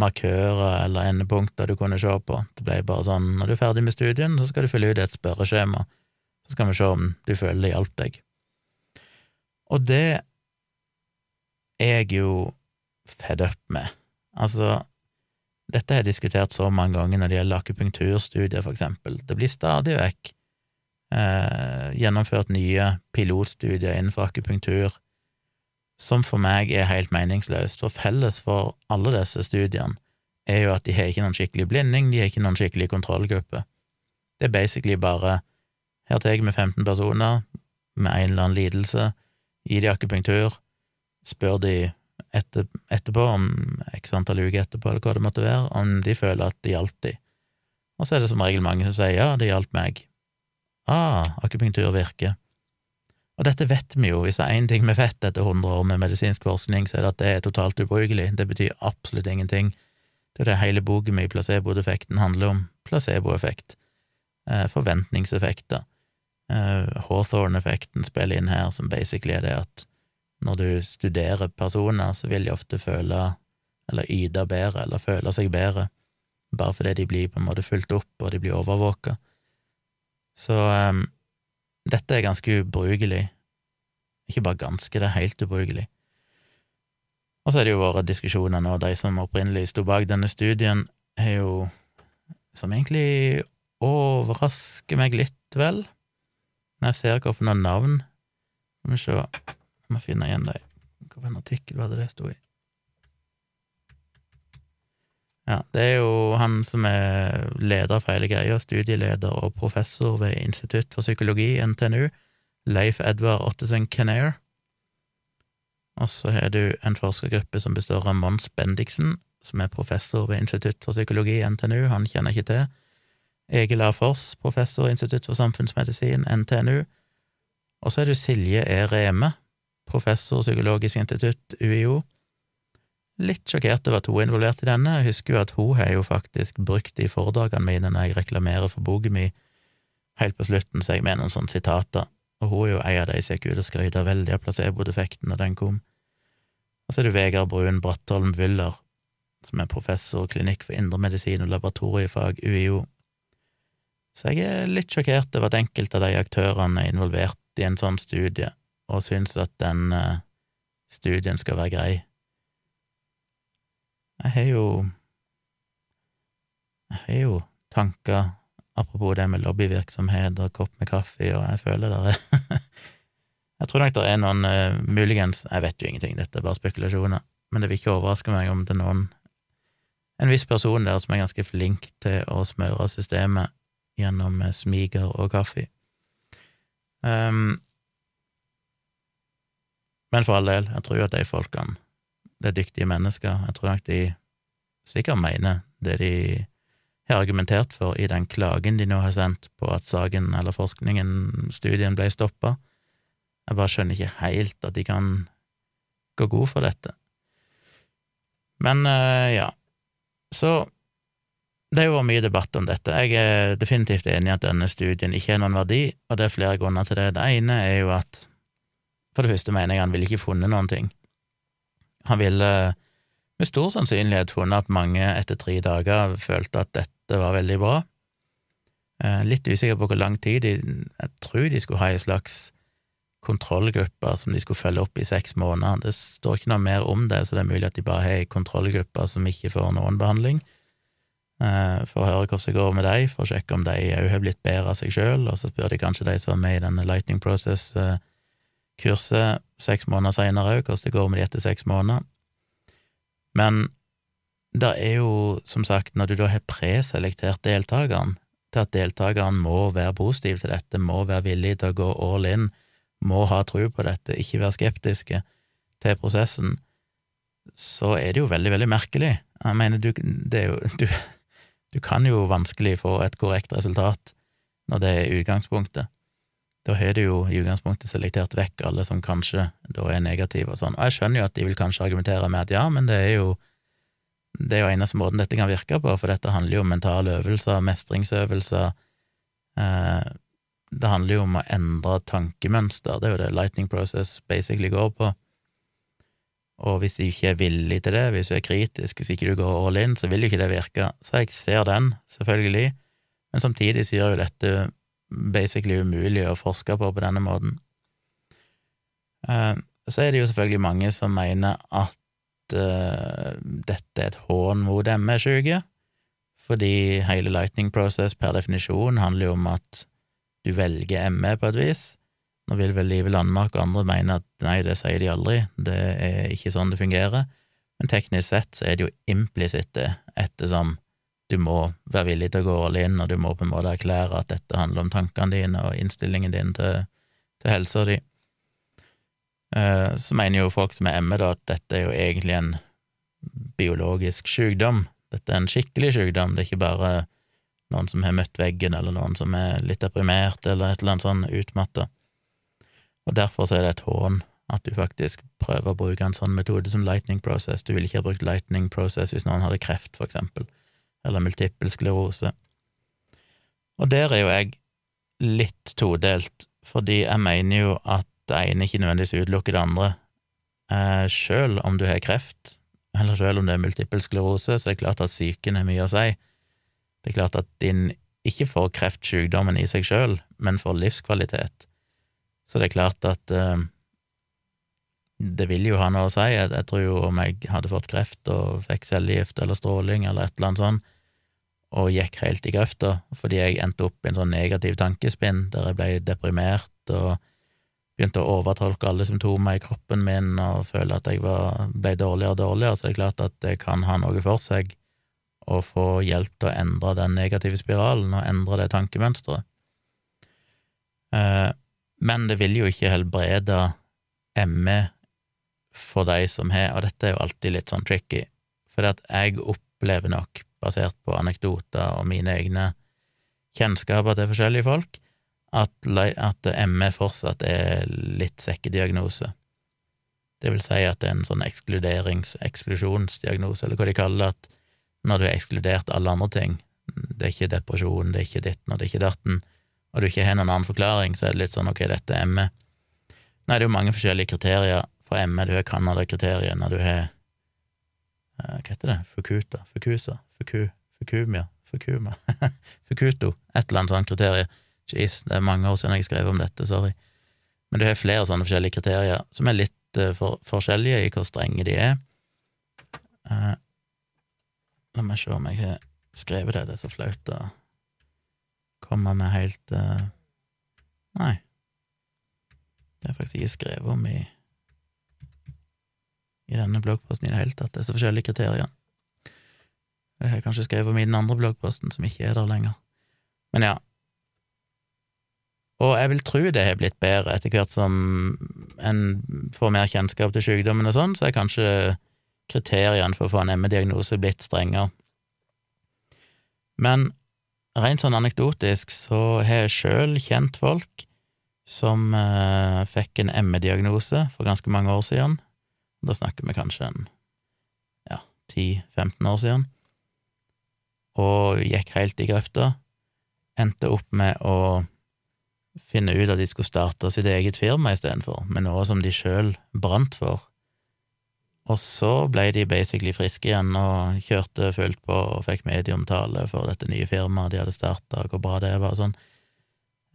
markører eller endepunkter du kunne se på. Det ble bare sånn når du er ferdig med studien, så skal du fylle ut et spørreskjema, så skal vi se om du føler det hjalp deg. Og det er jeg jo fed up med. Altså, dette har jeg diskutert så mange ganger når det gjelder akupunkturstudier, for eksempel. Det blir stadig vekk eh, gjennomført nye pilotstudier innenfor akupunktur som for meg er helt meningsløst, for felles for alle disse studiene er jo at de har ikke noen skikkelig blinding, de har ikke noen skikkelig kontrollgruppe. Det er basically bare her tar med 15 personer med en eller annen lidelse, gir de akupunktur, spør de etter, etterpå, om x antall uker etterpå, eller hva det måtte være, om de føler at det hjalp de. Og så er det som regel mange som sier ja, det hjalp meg. Ah, akupunktur virker. Og dette vet vi jo, hvis det er én ting vi vet etter 100 år med medisinsk forskning, så er det at det er totalt ubrukelig. Det betyr absolutt ingenting. Det er det hele boken min placeboeffekten handler om. Placeboeffekt. Eh, forventningseffekter. Eh, Hawthorne-effekten spiller inn her, som basically er det at når du studerer personer, så vil de ofte føle, eller yte bedre, eller føle seg bedre, bare fordi de blir på en måte fulgt opp, og de blir overvåka. Så um, dette er ganske ubrukelig. Ikke bare ganske, det er helt ubrukelig. Og så er det jo vært diskusjoner nå, de som opprinnelig sto bak denne studien, er jo Som egentlig overrasker meg litt, vel, når jeg ser noen navn Skal vi se, jeg må finne igjen de Hvilken artikkel var det det sto i? Ja, det er jo han som er leder for hele greia, studieleder og professor ved Institutt for psykologi, NTNU, Leif Edvard Ottesen Kennair. Og så har du en forskergruppe som består av Mons Bendiksen, som er professor ved Institutt for psykologi, NTNU, han kjenner ikke til. Egil A. Foss, professor i Institutt for samfunnsmedisin, NTNU. Og så er du Silje E. Reme, professor psykologisk institutt, UiO litt sjokkert over at hun er involvert i denne. Jeg husker jo at hun har jo faktisk brukt de foredragene mine når jeg reklamerer for boka mi, Helt på slutten så jeg med noen sånne sitater, og hun er jo en av de som gikk ut og skryta veldig av placeboeffekten da den kom. Og så er det Vegard Brun Brattholm Wyller, som er professor klinikk for indremedisin og laboratoriefag, UiO. Så jeg er litt sjokkert over at enkelte av de aktørene er involvert i en sånn studie, og syns at den uh, studien skal være grei. Jeg har jo Jeg har jo tanker, apropos det med lobbyvirksomhet og kopp med kaffe, og jeg føler det er Jeg tror nok det er noen uh, Muligens Jeg vet jo ingenting, dette er bare spekulasjoner, men det vil ikke overraske meg om det er noen en viss person der som er ganske flink til å smøre systemet gjennom eh, smiger og kaffe. Um, men for all del, jeg tror jo at de folkene det er dyktige mennesker. Jeg tror nok de sikkert mener det de har argumentert for i den klagen de nå har sendt på at saken eller forskningen, studien, ble stoppa. Jeg bare skjønner ikke helt at de kan gå god for dette. Men uh, ja, så det har vært mye debatt om dette. Jeg er definitivt enig i at denne studien ikke har noen verdi, og det er flere grunner til det. Det ene er jo at for det første mener jeg han ville ikke funnet noen ting. Han ville med stor sannsynlighet funnet at mange etter tre dager følte at dette var veldig bra. Eh, litt usikker på hvor lang tid de Jeg tror de skulle ha ei slags kontrollgruppe som de skulle følge opp i seks måneder. Det står ikke noe mer om det, så det er mulig at de bare har ei kontrollgruppe som ikke får noen behandling, eh, for å høre hvordan det går med dem, for å sjekke om de òg har blitt bedre av seg sjøl, og så spør de kanskje de som er med i denne Lightning Process-kurset seks måneder seinere òg, hvordan det går med de etter seks måneder. Men det er jo, som sagt, når du da har preselektert deltakeren til at deltakeren må være positiv til dette, må være villig til å gå all in, må ha tro på dette, ikke være skeptiske til prosessen, så er det jo veldig, veldig merkelig. Jeg mener, du, jo, du, du kan jo vanskelig få et korrekt resultat når det er utgangspunktet. Da har du jo i utgangspunktet selektert vekk alle som kanskje da er negative og sånn. Og jeg skjønner jo at de vil kanskje argumentere med at ja, men det er jo det er jo eneste måten dette kan virke på, for dette handler jo om mentale øvelser, mestringsøvelser, eh, det handler jo om å endre tankemønster, det er jo det Lightning Process basically går på. Og hvis du ikke er villig til det, hvis du er kritisk, hvis ikke du går all in, så vil jo ikke det virke. Så jeg ser den, selvfølgelig, men samtidig så gjør jo dette basically umulig å forske på på denne måten. Eh, så er det jo selvfølgelig mange som mener at uh, dette er et hån mot ME-syke, fordi hele Lightning Process per definisjon handler jo om at du velger ME på et vis. Nå vil vel Live Landmark og andre mene at nei, det sier de aldri, det er ikke sånn det fungerer, men teknisk sett så er det jo implisitt det, ettersom du må være villig til å gå all in, og du må på en måte erklære at dette handler om tankene dine og innstillingen din til, til helsa di. Eh, så mener jo folk som er ME, da, at dette er jo egentlig en biologisk sykdom. Dette er en skikkelig sykdom, det er ikke bare noen som har møtt veggen, eller noen som er litt deprimert, eller et eller annet sånn utmatta. Og derfor så er det et hån at du faktisk prøver å bruke en sånn metode som lightning process. Du ville ikke ha brukt lightning process hvis noen hadde kreft, for eksempel, eller multippel sklerose. Og der er jo jeg litt todelt, fordi jeg mener jo at det ene ikke nødvendigvis utelukker det andre. Eh, sjøl om du har kreft, eller sjøl om det er multippel sklerose, så er det klart at psyken har mye å si. Det er klart at din ikke får kreftsykdommen i seg sjøl, men får livskvalitet. Så det er klart at eh, det vil jo ha noe å si. Jeg, jeg, tror jo om jeg hadde fått kreft og fikk cellegift eller stråling eller et eller annet sånt, og gikk helt i grøfta fordi jeg endte opp i en sånn negativ tankespinn der jeg ble deprimert og begynte å overtolke alle symptomer i kroppen min og føle at jeg var, ble dårligere og dårligere, så det er klart at det kan ha noe for seg å få hjelp til å endre den negative spiralen og endre det tankemønsteret. Eh, men det vil jo ikke helbrede ME for de som har, og dette er jo alltid litt sånn tricky, for at jeg opplever nok, basert på anekdoter og mine egne kjennskaper til forskjellige folk, at, at ME fortsatt er litt sekkediagnose. Det vil si at det er en sånn ekskluderings-, eksklusjonsdiagnose, eller hva de kaller det, at når du har ekskludert alle andre ting, det er ikke depresjon, det er ikke ditten og det er ikke datten, og du ikke har noen annen forklaring, så er det litt sånn ok, dette er ME. Nei, det er jo mange forskjellige kriterier for ME. Du har Canada-kriteriet når du har uh, Hva heter det? Fukuta? Fukusa? Fuku? Fukumia? Fukuma? Fukuto? Et eller annet sånt kriterium. Jeez, det er mange år siden jeg skrev om dette, sorry. Men du har flere sånne forskjellige kriterier som er litt uh, for, forskjellige i hvor strenge de er. Uh, La meg se om jeg har skrevet det, det er så flaut å komme med helt uh... Nei. Det har jeg faktisk ikke skrevet om i i denne bloggposten i det hele tatt, det er så forskjellige kriterier. Det har jeg kanskje skrevet om i den andre bloggposten, som ikke er der lenger. Men ja. Og jeg vil tro det har blitt bedre etter hvert som en får mer kjennskap til sykdommen og sånn, så er kanskje kriteriene for å få en ME-diagnose blitt strengere. Men rent sånn anekdotisk så har jeg sjøl kjent folk som eh, fikk en ME-diagnose for ganske mange år siden. Da snakker vi kanskje en ja, 10-15 år siden. Og gikk helt i grøfta. Endte opp med å finne ut at de skulle starte sitt eget firma istedenfor, med noe som de sjøl brant for. Og så ble de basically friske igjen og kjørte fullt på og fikk medieomtale for dette nye firmaet de hadde starta, hvor bra det var og sånn.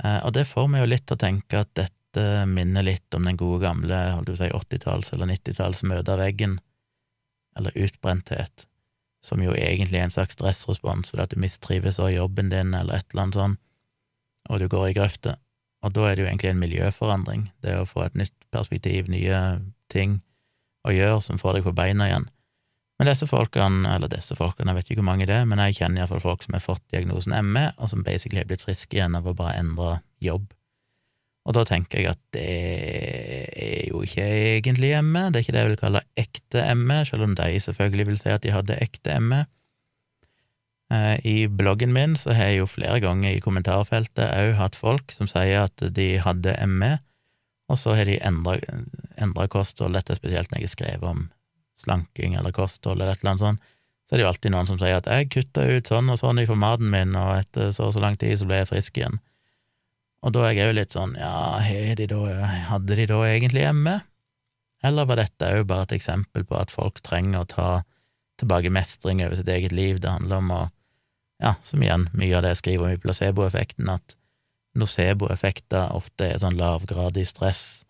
Eh, og det får meg jo litt til å tenke at dette minner litt om den gode gamle holdt du si 80-talls- eller 90-talls møte av veggen, eller utbrenthet, som jo egentlig er en slags stressrespons fordi at du mistrives av jobben din eller et eller annet sånt, og du går i grøfta. Og da er det jo egentlig en miljøforandring, det å få et nytt perspektiv, nye ting å gjøre som får deg på beina igjen. Men disse folkene, eller disse folkene, jeg vet ikke hvor mange det er, men jeg kjenner iallfall folk som har fått diagnosen ME, og som basically har blitt friske igjen av å bare endre jobb. Og da tenker jeg at det er jo ikke egentlig ME, det er ikke det jeg vil kalle ekte ME, selv om de selvfølgelig vil si at de hadde ekte ME. Eh, I bloggen min så har jeg jo flere ganger i kommentarfeltet òg hatt folk som sier at de hadde ME, og så har de endra kosthold, dette spesielt når jeg har skrevet om slanking eller kosthold eller et eller annet sånt, så er det jo alltid noen som sier at jeg kutta ut sånn og sånn ifra maten min, og etter så og så lang tid så ble jeg frisk igjen. Og da er jeg òg litt sånn, ja, de da, hadde de da egentlig hjemme? Eller var dette òg bare et eksempel på at folk trenger å ta tilbake mestring over sitt eget liv? Det handler om å, ja, som igjen, mye av det jeg skriver om i placeboeffekten, at nocebo-effekter ofte er sånn lavgradig stress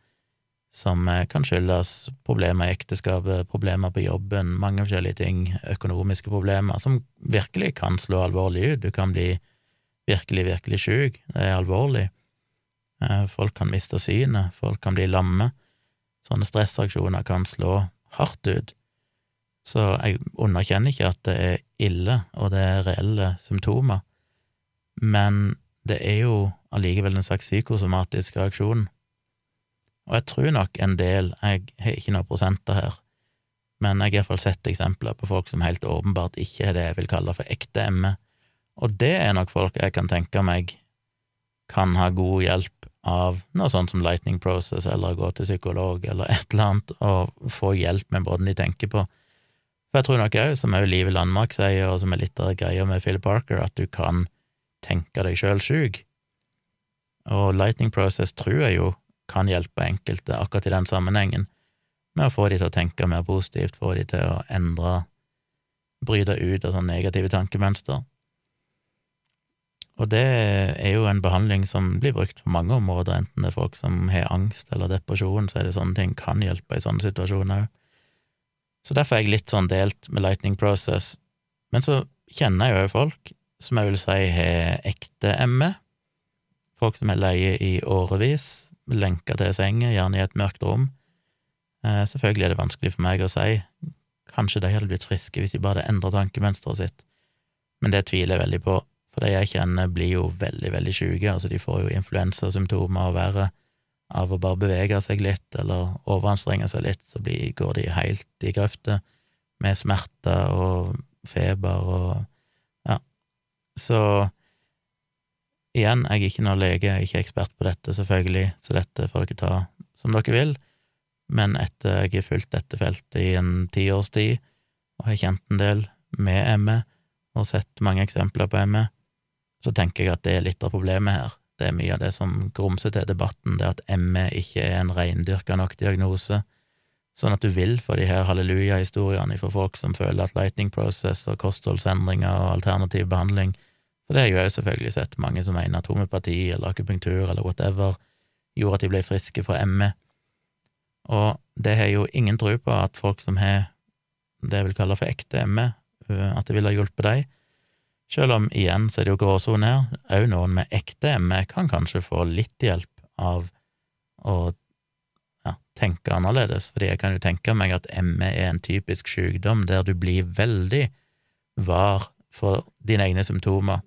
som eh, kan skyldes problemer i ekteskapet, problemer på jobben, mange forskjellige ting, økonomiske problemer, som virkelig kan slå alvorlig ut. Du kan bli virkelig, virkelig sjuk. Det er alvorlig. Eh, folk kan miste synet, folk kan bli lamme. Sånne stressreaksjoner kan slå hardt ut. Så jeg underkjenner ikke at det er ille, og det er reelle symptomer, men det er jo allikevel en slags psykosomatisk reaksjon. Og jeg tror nok en del, jeg har ikke noen prosenter her, men jeg har iallfall sett eksempler på folk som helt åpenbart ikke er det jeg vil kalle for ekte ME, og det er nok folk jeg kan tenke meg kan ha god hjelp av noe sånt som Lightning Process, eller gå til psykolog, eller et eller annet, og få hjelp med måten de tenker på. For jeg tror nok òg, som òg Live Landmark sier, og som er litt av greia med Phil Parker, at du kan tenke deg sjøl sjuk. Og Lightning Process tror jeg jo kan hjelpe enkelte akkurat i den sammenhengen, med å få de til å tenke mer positivt, få de til å endre, bryte ut av sånne negative tankemønster. Og det er jo en behandling som blir brukt på mange områder, enten det er folk som har angst eller depresjon, så er det sånne ting kan hjelpe i sånne situasjoner. Så derfor er jeg litt sånn delt med Lightning Process. Men så kjenner jeg jo folk som jeg vil si har ekte ME, folk som er leie i årevis, lenka til senga, gjerne i et mørkt rom. Eh, selvfølgelig er det vanskelig for meg å si, kanskje de hadde blitt friske hvis de bare hadde endra tankemønsteret sitt, men det tviler jeg veldig på, for de jeg kjenner blir jo veldig, veldig sjuke, altså de får jo influensasymptomer og verre av å bare bevege seg litt eller overanstrenge seg litt, så blir, går de helt i grøfta med smerter og feber og ja, så Igjen, jeg er ikke noen lege, jeg er ikke ekspert på dette, selvfølgelig, så dette får dere ta som dere vil, men etter jeg har fulgt dette feltet i en tiårs tid, og har kjent en del med ME, og sett mange eksempler på ME, så tenker jeg at det er litt av problemet her. Det er mye av det som grumser til debatten, det at ME ikke er en reindyrka nok diagnose, sånn at du vil få de her halleluja-historiene fra folk som føler at lightning process og kostholdsendringer og alternativ behandling for det har jeg jo selvfølgelig sett mange som mener at homopati eller akupunktur eller whatever gjorde at de ble friske fra ME. Og det har jo ingen tro på at folk som har det jeg vil kalle for ekte ME, at det ville ha hjulpet dem. Selv om igjen så er det jo gråsone her, òg noen med ekte ME kan kanskje få litt hjelp av å ja, tenke annerledes, fordi jeg kan jo tenke meg at ME er en typisk sykdom der du blir veldig var for dine egne symptomer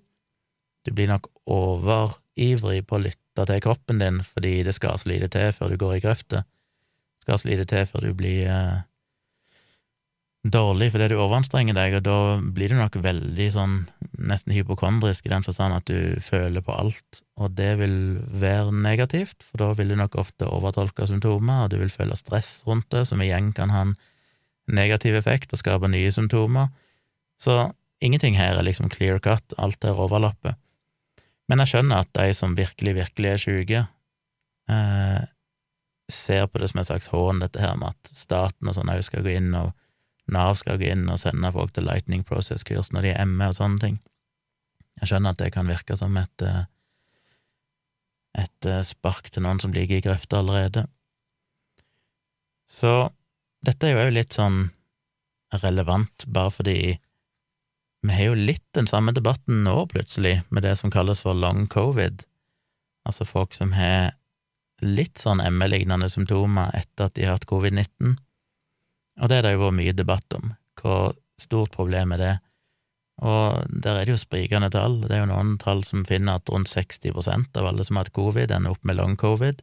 du blir nok overivrig på å lytte til kroppen din fordi det skal så lite til før du går i grøfta. Skal så lite til før du blir eh, dårlig fordi du overanstrenger deg, og da blir du nok veldig sånn nesten hypokondrisk i den forstand at du føler på alt, og det vil være negativt, for da vil du nok ofte overtolke symptomer, og du vil føle stress rundt det, som igjen kan ha en negativ effekt og skape nye symptomer. Så ingenting her er liksom clear cut, alt er overlappet. Men jeg skjønner at de som virkelig, virkelig er sjuke, eh, ser på det som en slags hån, dette her med at staten og sånn òg skal gå inn, og Nav skal gå inn og sende folk til Lightning Process-kurs når de er ME og sånne ting. Jeg skjønner at det kan virke som et, eh, et eh, spark til noen som ligger i grøfta allerede. Så dette er jo òg litt sånn relevant, bare fordi vi har jo litt den samme debatten nå, plutselig, med det som kalles for long covid, altså folk som har litt sånn ME-lignende symptomer etter at de har hatt covid-19, og det har det jo vært mye debatt om, hvor stort problem er det? Og der er det jo sprikende tall, det er jo noen tall som finner at rundt 60% av alle som har hatt covid, ender opp med long covid,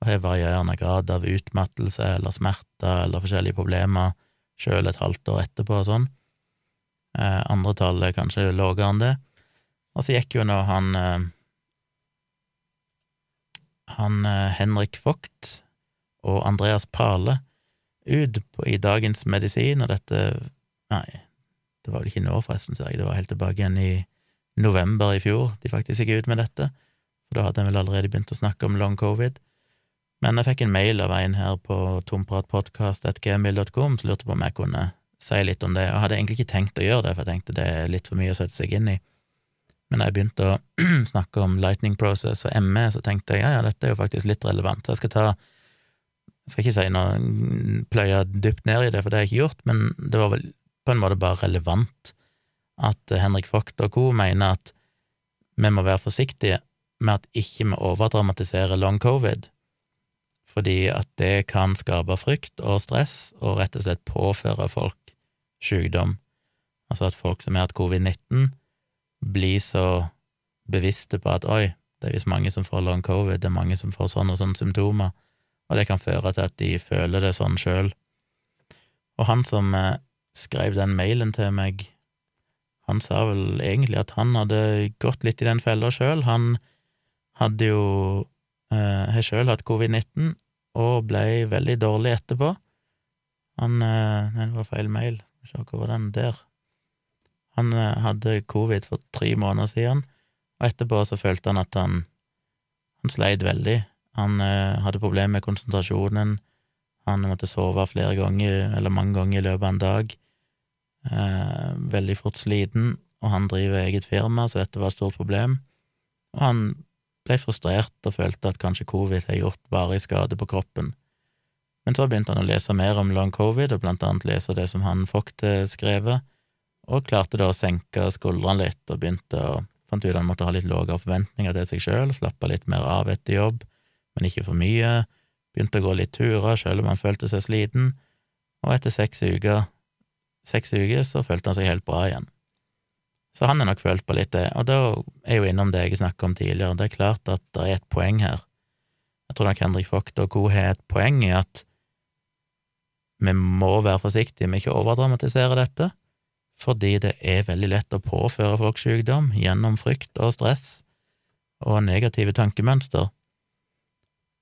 og har varierende grad av utmattelse eller smerter eller forskjellige problemer sjøl et halvt år etterpå og sånn. Eh, andre tall er kanskje lavere enn det. Og så gikk jo nå han eh, han eh, Henrik Vogt og Andreas Pale ut på, i Dagens Medisin, og dette Nei, det var vel ikke nå, forresten, ser jeg, det var helt tilbake igjen i november i fjor de faktisk gikk ut med dette, for da hadde en vel allerede begynt å snakke om long covid. Men jeg fikk en mail av en her på tompratpodkast.gmil.com som lurte på om jeg kunne si litt om det, og hadde egentlig ikke tenkt å gjøre det, for jeg tenkte det er litt for mye å sette seg inn i. Men da jeg begynte å snakke om Lightning Process og ME, så tenkte jeg ja, ja, dette er jo faktisk litt relevant. Så jeg skal ta Jeg skal ikke si noe pløye dypt ned i det, for det har jeg ikke gjort, men det var vel på en måte bare relevant at Henrik Vogt og co. mener at vi må være forsiktige med at ikke vi overdramatiserer long covid, fordi at det kan skape frykt og stress og rett og slett påføre folk sykdom. Altså at folk som har hatt covid-19, blir så bevisste på at oi, det er visst mange som får long covid, det er mange som får sånne og sånne symptomer, og det kan føre til at de føler det sånn sjøl. Og han som eh, skrev den mailen til meg, han sa vel egentlig at han hadde gått litt i den fella sjøl. Han hadde jo eh, sjøl hatt covid-19 og ble veldig dårlig etterpå. Han eh, Nei, det var feil mail. Se hvor den der. Han eh, hadde covid for tre måneder siden, og etterpå så følte han at han, han sleit veldig. Han eh, hadde problemer med konsentrasjonen, han måtte sove flere ganger, eller mange ganger i løpet av en dag. Eh, veldig fort sliten, og han driver eget firma, så dette var et stort problem. Og han ble frustrert og følte at kanskje covid har gjort varig skade på kroppen. Men så begynte han å lese mer om long covid, og blant annet lese det som han Vogt skrevet, og klarte da å senke skuldrene litt og begynte å fant ut at han måtte ha litt lavere forventninger til seg sjøl, slappe litt mer av etter jobb, men ikke for mye, begynte å gå litt turer selv om han følte seg sliten, og etter seks uker, seks uker så følte han seg helt bra igjen. Så han har nok følt på litt det, og da er jeg jo innom det jeg snakket om tidligere, det er klart at det er et poeng her. Jeg tror nok Henrik Vogt og co. har et poeng i at vi må være forsiktige med ikke å overdramatisere dette, fordi det er veldig lett å påføre folk sykdom gjennom frykt og stress og negative tankemønster.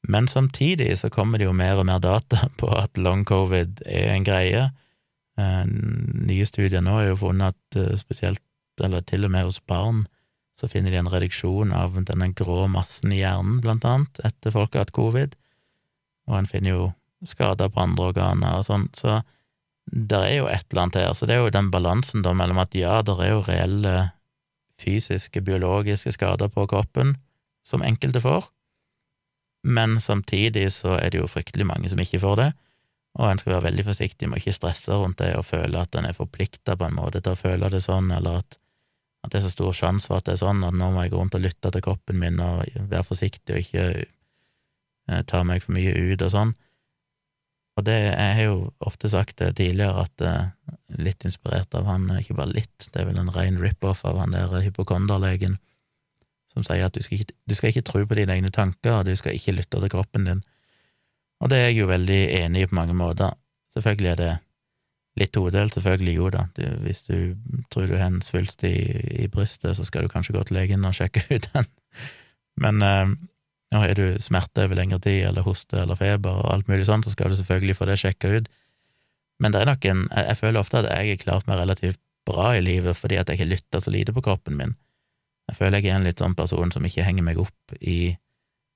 Men samtidig så kommer det jo mer og mer data på at long covid er en greie. Eh, nye studier nå har jo funnet at eh, spesielt, eller til og med hos barn, så finner de en reduksjon av denne grå massen i hjernen, blant annet, etter folk har hatt covid, og en finner jo skader på andre organer og sånn, så det er jo et eller annet her, så det er jo den balansen da mellom at ja, det er jo reelle fysiske, biologiske skader på kroppen som enkelte får, men samtidig så er det jo fryktelig mange som ikke får det, og en skal være veldig forsiktig med å ikke stresse rundt det og føle at en er forplikta på en måte til å føle det sånn, eller at, at, det er så stor sjanse for at det er sånn, at nå må jeg gå rundt og lytte til kroppen min og være forsiktig og ikke eh, ta meg for mye ut og sånn. Og det, har jo ofte sagt tidligere, at uh, litt inspirert av han, ikke bare litt, det er vel en ren rip-off av han der hypokonderlegen, som sier at du skal, ikke, du skal ikke tro på dine egne tanker, og du skal ikke lytte til kroppen din. Og det er jeg jo veldig enig i på mange måter. Selvfølgelig er det litt todelt, selvfølgelig jo da. Du, hvis du tror du har en svulst i, i, brystet, så skal du kanskje gå til legen og sjekke ut den. Men øh, har du smerte over lengre tid, eller hoste eller feber og alt mulig sånt, så skal du selvfølgelig få det sjekka ut. Men det er nok en Jeg føler ofte at jeg har klart meg relativt bra i livet fordi at jeg ikke lytter så lite på kroppen min. Jeg føler jeg er en litt sånn person som ikke henger meg opp i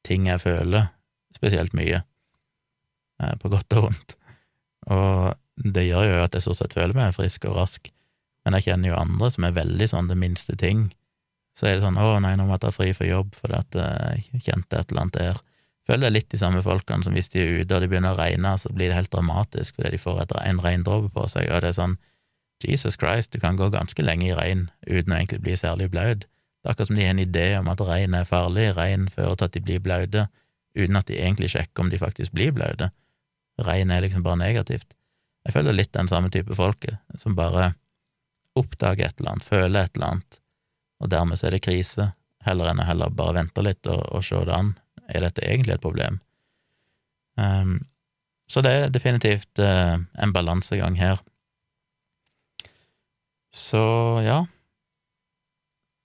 ting jeg føler spesielt mye, eh, på godt og vondt. Og det gjør jo at jeg stort sett føler meg frisk og rask, men jeg kjenner jo andre som er veldig sånn det minste ting. Så er det sånn 'Å, nei, nå må jeg ta fri for jobb fordi at jeg kjente et eller annet der'. Føler det er litt de samme folkene som hvis de er ute og det begynner å regne, så blir det helt dramatisk fordi de får et, en regndråpe på seg, og det er sånn Jesus Christ, du kan gå ganske lenge i regn uten å egentlig bli særlig blaut. Det er akkurat som de har en idé om at regn er farlig, regn fører til at de blir blaute, uten at de egentlig sjekker om de faktisk blir blaute. Regn er liksom bare negativt. Jeg føler litt den samme type folket, som bare oppdager et eller annet, føler et eller annet, og dermed så er det krise, heller enn å heller bare vente litt og, og se det an. Er dette egentlig et problem? Um, så det er definitivt uh, en balansegang her. Så ja,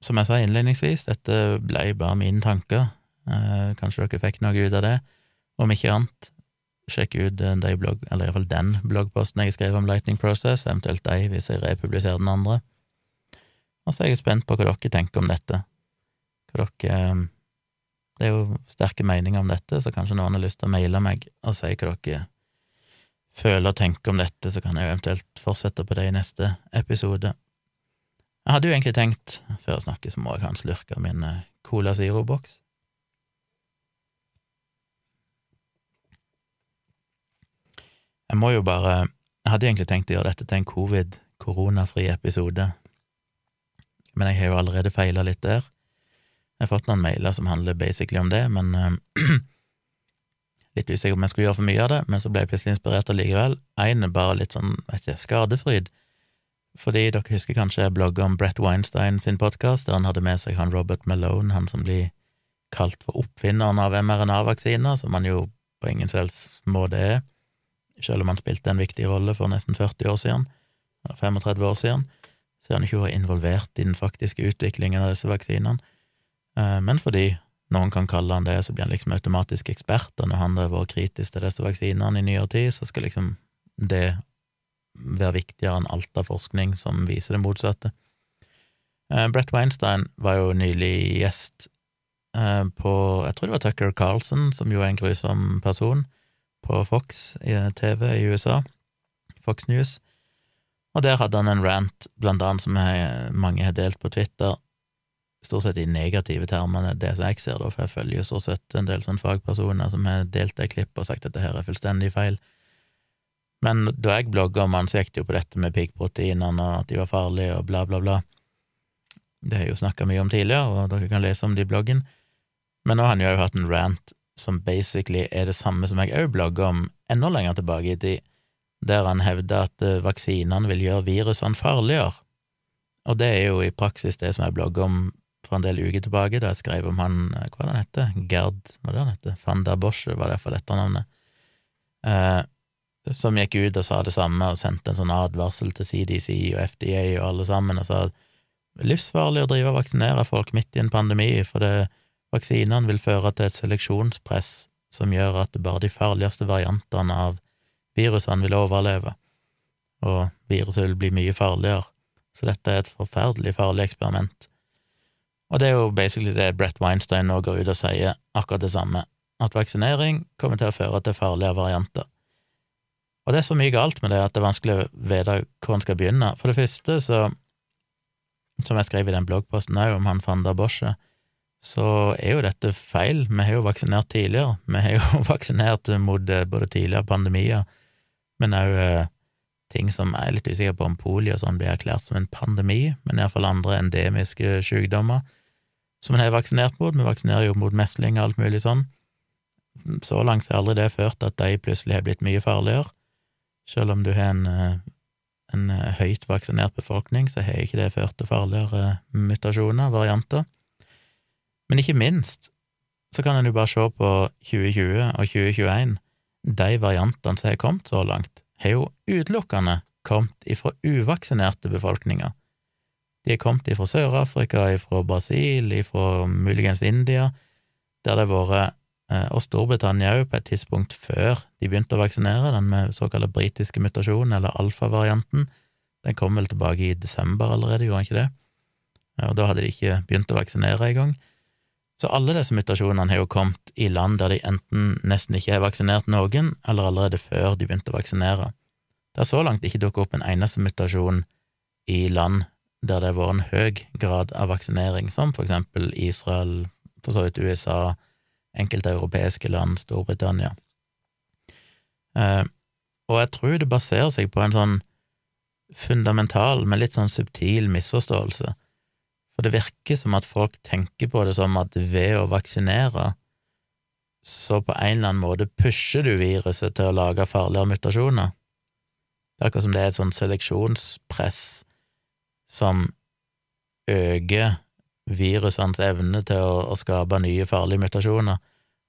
som jeg sa innledningsvis, dette ble bare mine tanker. Eh, kanskje dere fikk noe ut av det. Om ikke annet, sjekk ut de blogg, eller iallfall den bloggposten jeg skrev om Lightning Process, eventuelt de hvis jeg republiserer den andre. Og så er jeg spent på hva dere tenker om dette. Hva dere um, Det er jo sterke meninger om dette, så kanskje noen har lyst til å maile meg og si hva dere føler og tenker om dette, så kan jeg eventuelt fortsette på det i neste episode. Jeg hadde jo egentlig tenkt, før jeg snakker, så må jeg ha en slurk av min eh, Cola Zero-boks. Jeg må jo bare Jeg hadde egentlig tenkt å gjøre dette til en covid-koronafri episode, men jeg har jo allerede feila litt der. Jeg har fått noen mailer som handler basically om det, men uh, litt usikker om jeg skulle gjøre for mye av det, men så ble jeg plutselig inspirert allikevel. Én er bare litt sånn, vet ikke, skadefryd. Fordi dere husker kanskje jeg blogga om Brett Weinstein sin podkast, der han hadde med seg han Robert Malone, han som blir kalt for oppfinneren av mRNA-vaksiner, som han jo på ingen selvs måte er, selv om han spilte en viktig rolle for nesten 40 år siden, 35 år siden, så er han ikke vært involvert i den faktiske utviklingen av disse vaksinene, eh, men fordi noen kan kalle han det, så blir han liksom automatisk ekspert, og når han har vært kritisk til disse vaksinene i nyere tid, så skal liksom det være viktigere enn alt av forskning som viser det motsatte. Uh, Brett Weinstein var jo nylig gjest uh, på Jeg tror det var Tucker Carlson, som jo er en grusom person, på Fox TV i USA, Fox News, og der hadde han en rant, blant annet, som jeg, mange har delt på Twitter, stort sett i negative termer, det som jeg ser, da, for jeg følger jo stort sett en del sånne fagpersoner som har delt det klippet og sagt at det her er fullstendig feil. Men da jeg blogga om han, så gikk det jo på dette med piggproteinene og at de var farlige og bla, bla, bla. Det har jeg jo snakka mye om tidligere, og dere kan lese om det i bloggen. Men nå har han jo hatt en rant som basically er det samme som jeg òg blogga om enda lenger tilbake i tid, der han hevder at eh, vaksinene vil gjøre virusene farligere. Og det er jo i praksis det som jeg blogga om for en del uker tilbake, da jeg skrev om han, eh, hva er det han heter, Gerd, hva er det han heter, van der Bosche, var det iallfall etternavnet. Eh, som gikk ut og sa det samme og sendte en sånn advarsel til CDC og FDA og alle sammen og sa at livsfarlig å drive og vaksinere folk midt i en pandemi, for vaksinene vil føre til et seleksjonspress som gjør at bare de farligste variantene av virusene vil overleve, og viruset vil bli mye farligere. Så dette er et forferdelig farlig eksperiment. Og det er jo basically det Brett Weinstein nå går ut og sier, akkurat det samme, at vaksinering kommer til å føre til farlige varianter. Og det er så mye galt med det at det er vanskelig å vite hvor en skal begynne. For det første, så, som jeg skrev i den bloggposten òg, om han Fanda Bosche, så er jo dette feil. Vi har jo vaksinert tidligere. Vi har jo vaksinert mot eh, både tidligere pandemier, men òg eh, ting som jeg er litt usikker på om polio og sånn blir erklært som en pandemi, men iallfall andre endemiske sykdommer som en har vaksinert mot. Vi vaksinerer jo mot mesling og alt mulig sånn. Så langt har aldri det ført at de plutselig har blitt mye farligere. Selv om du har en, eh, en eh, høyt vaksinert befolkning, så har ikke det ført til farligere mutasjoner, varianter. Men ikke minst så kan en jo bare se på 2020 og 2021. De variantene som har kommet så langt, har jo utelukkende kommet ifra uvaksinerte befolkninger. De har kommet ifra Sør-Afrika, ifra Brasil, ifra muligens India, der det har vært Eh, og Storbritannia òg, på et tidspunkt før de begynte å vaksinere, den med såkalte britiske mutasjonen, eller alfa-varianten, Den kom vel tilbake i desember allerede, gjorde den ikke det? Og da hadde de ikke begynt å vaksinere engang. Så alle disse mutasjonene har jo kommet i land der de enten nesten ikke har vaksinert noen, eller allerede før de begynte å vaksinere. Det har så langt ikke dukket opp en eneste mutasjon i land der det har vært en høy grad av vaksinering, som for eksempel Israel, for så vidt USA, enkelte europeiske land, Storbritannia. Eh, og jeg tror det baserer seg på en sånn fundamental, men litt sånn subtil misforståelse. For det virker som at folk tenker på det som at ved å vaksinere, så på en eller annen måte pusher du viruset til å lage farligere mutasjoner. Det er akkurat som det er et sånn seleksjonspress som øker virusenes evne til å, å, skape nye farlige mutasjoner.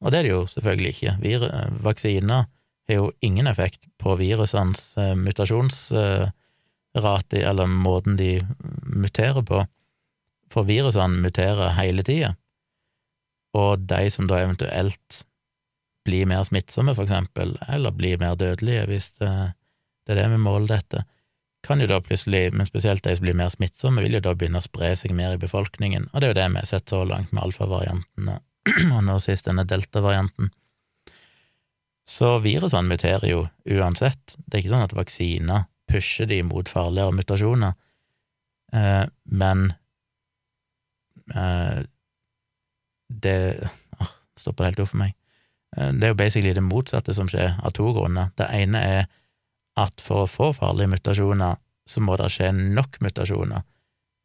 Og det er det jo selvfølgelig ikke. Vir vaksiner har jo ingen effekt på virusenes eh, mutasjonsrate, eh, eller måten de muterer på, for virusene muterer hele tida. Og de som da eventuelt blir mer smittsomme, for eksempel, eller blir mer dødelige, hvis det, det er det vi måler dette, kan jo da plutselig, men spesielt de som blir mer smittsomme, vil jo da begynne å spre seg mer i befolkningen, og det er jo det vi har sett så langt med alfavariantene, og nå sist denne delta-varianten. Så virusene muterer jo uansett, det er ikke sånn at vaksiner pusher de mot farligere mutasjoner, eh, men eh, det oh, stopper helt opp for meg. Eh, det er jo basically det motsatte som skjer, av to grunner. Det ene er at for å få farlige mutasjoner, så må det skje nok mutasjoner,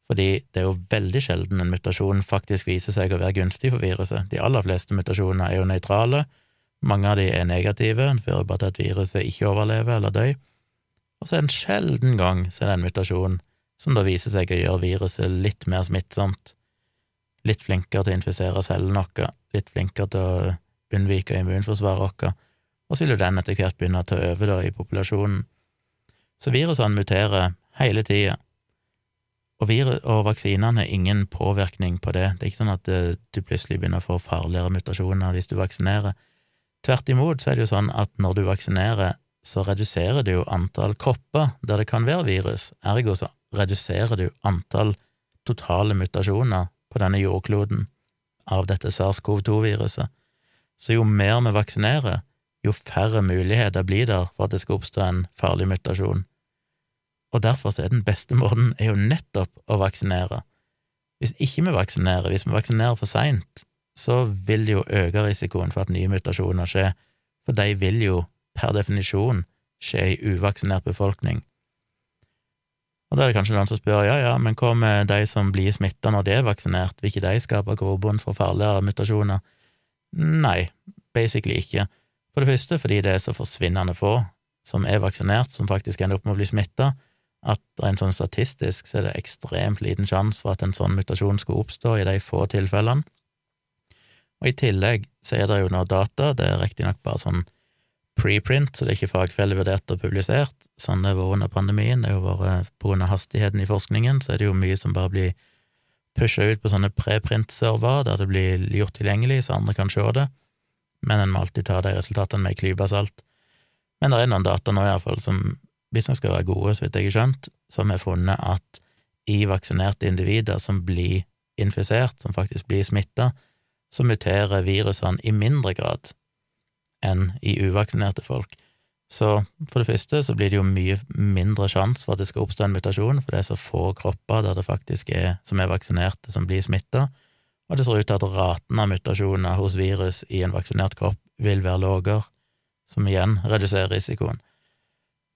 fordi det er jo veldig sjelden en mutasjon faktisk viser seg å være gunstig for viruset. De aller fleste mutasjoner er jo nøytrale, mange av de er negative, en fører bare til at viruset ikke overlever eller dør, og så en sjelden gang så er det en mutasjon som da viser seg å gjøre viruset litt mer smittsomt, litt flinkere til å infisere cellene våre, litt flinkere til å unnvike immunforsvaret vårt, og så vil jo den etter hvert begynne å ta over da i populasjonen. Så virusene muterer hele tida, og, og vaksinene har ingen påvirkning på det. Det er ikke sånn at eh, du plutselig begynner å få farligere mutasjoner hvis du vaksinerer. Tvert imot så er det jo sånn at når du vaksinerer, så reduserer du jo antall kropper der det kan være virus, ergo så reduserer du antall totale mutasjoner på denne jordkloden av dette SARS-CoV-2-viruset. Så jo mer vi vaksinerer, jo færre muligheter blir der for at det skal oppstå en farlig mutasjon. Og derfor er den beste måten er jo nettopp å vaksinere. Hvis ikke vi vaksinerer, hvis vi vaksinerer for seint, så vil det jo øke risikoen for at nye mutasjoner skjer, for de vil jo per definisjon skje i uvaksinert befolkning. Og da er det kanskje noen som spør ja, ja, men hva med de som blir smitta når de er vaksinert, vil ikke de skape grobunn for farligere mutasjoner? Nei, basically ikke. For det første fordi det er så forsvinnende få som er vaksinert, som faktisk ender opp med å bli smitta, at rent sånn statistisk så er det ekstremt liten sjanse for at en sånn mutasjon skulle oppstå i de få tilfellene. Og i tillegg så er det jo nå data, det er riktignok bare sånn preprint, så det er ikke fagfellevurdert og publisert, sånn det har vært under pandemien, det har jo vært på grunn av hastigheten i forskningen, så er det jo mye som bare blir pusha ut på sånne preprint-server, der det blir gjort tilgjengelig, så andre kan se det men en må alltid ta de resultatene med ei klype salt. Men det er noen data nå, iallfall, som visstnok skal være gode, så vidt jeg har skjønt, som har funnet at i vaksinerte individer som blir infisert, som faktisk blir smitta, så muterer virusene i mindre grad enn i uvaksinerte folk. Så for det første så blir det jo mye mindre sjanse for at det skal oppstå en mutasjon, for det er så få kropper der det faktisk er som er vaksinerte, som blir smitta, og det ser ut til at raten av mutasjoner hos virus i en vaksinert kropp vil være lavere, som igjen reduserer risikoen.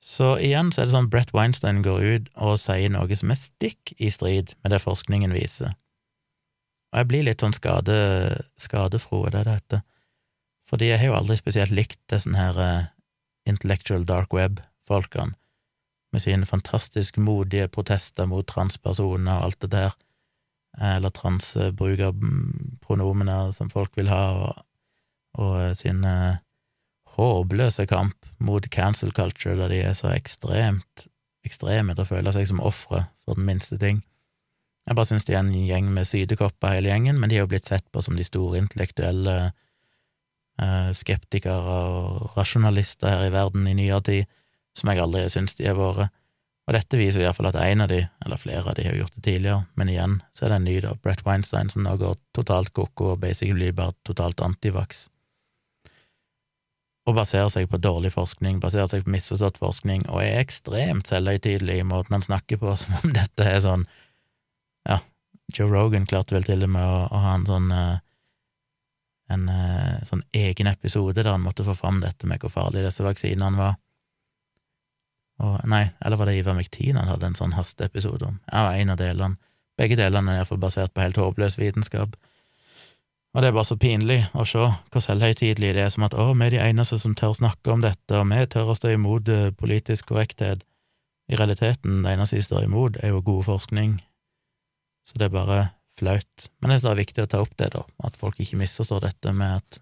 Så igjen så er det sånn Brett Weinstein går ut og sier noe som er stikk i strid med det forskningen viser. Og jeg blir litt sånn skade, skadefro, det er det heter, fordi jeg har jo aldri spesielt likt disse her uh, intellectual dark web-folkene, med sine fantastisk modige protester mot transpersoner og alt det der eller transbrukerpronomene som folk vil ha, og, og eh, sin uh, håpløse kamp mot cancel culture, der de er så ekstremt ekstreme til å føle seg som ofre for den minste ting. Jeg bare synes de er en gjeng med sydekopper, hele gjengen, men de er jo blitt sett på som de store intellektuelle uh, skeptikere og rasjonalister her i verden i nyere tid, som jeg aldri syns de har vært. Og dette viser i hvert fall at en av de, eller flere av de, har gjort det tidligere, men igjen så er det en ny, da, Brett Weinstein, som nå går totalt ko-ko og basically bare totalt antivax. Og baserer seg på dårlig forskning, baserer seg på misforstått forskning, og er ekstremt selvhøytidelig i måten han snakker på, som om dette er sånn Ja, Joe Rogan klarte vel til og med å, å ha en sånn uh, en uh, sånn egen episode der han måtte få fram dette med hvor farlig disse vaksinene var. Og, nei, eller var det Ivar McTean han hadde en sånn hasteepisode om? Ja, en av delene. Begge delene er iallfall basert på helt håpløs vitenskap. Og det er bare så pinlig å se hvor selvhøytidelig det er, som at å, vi er de eneste som tør snakke om dette, og vi tør å stå imot eh, politisk korrekthet. I realiteten, det eneste de står imot, er jo god forskning. Så det er bare flaut. Men jeg synes det er viktig å ta opp det, da, at folk ikke misforstår dette med at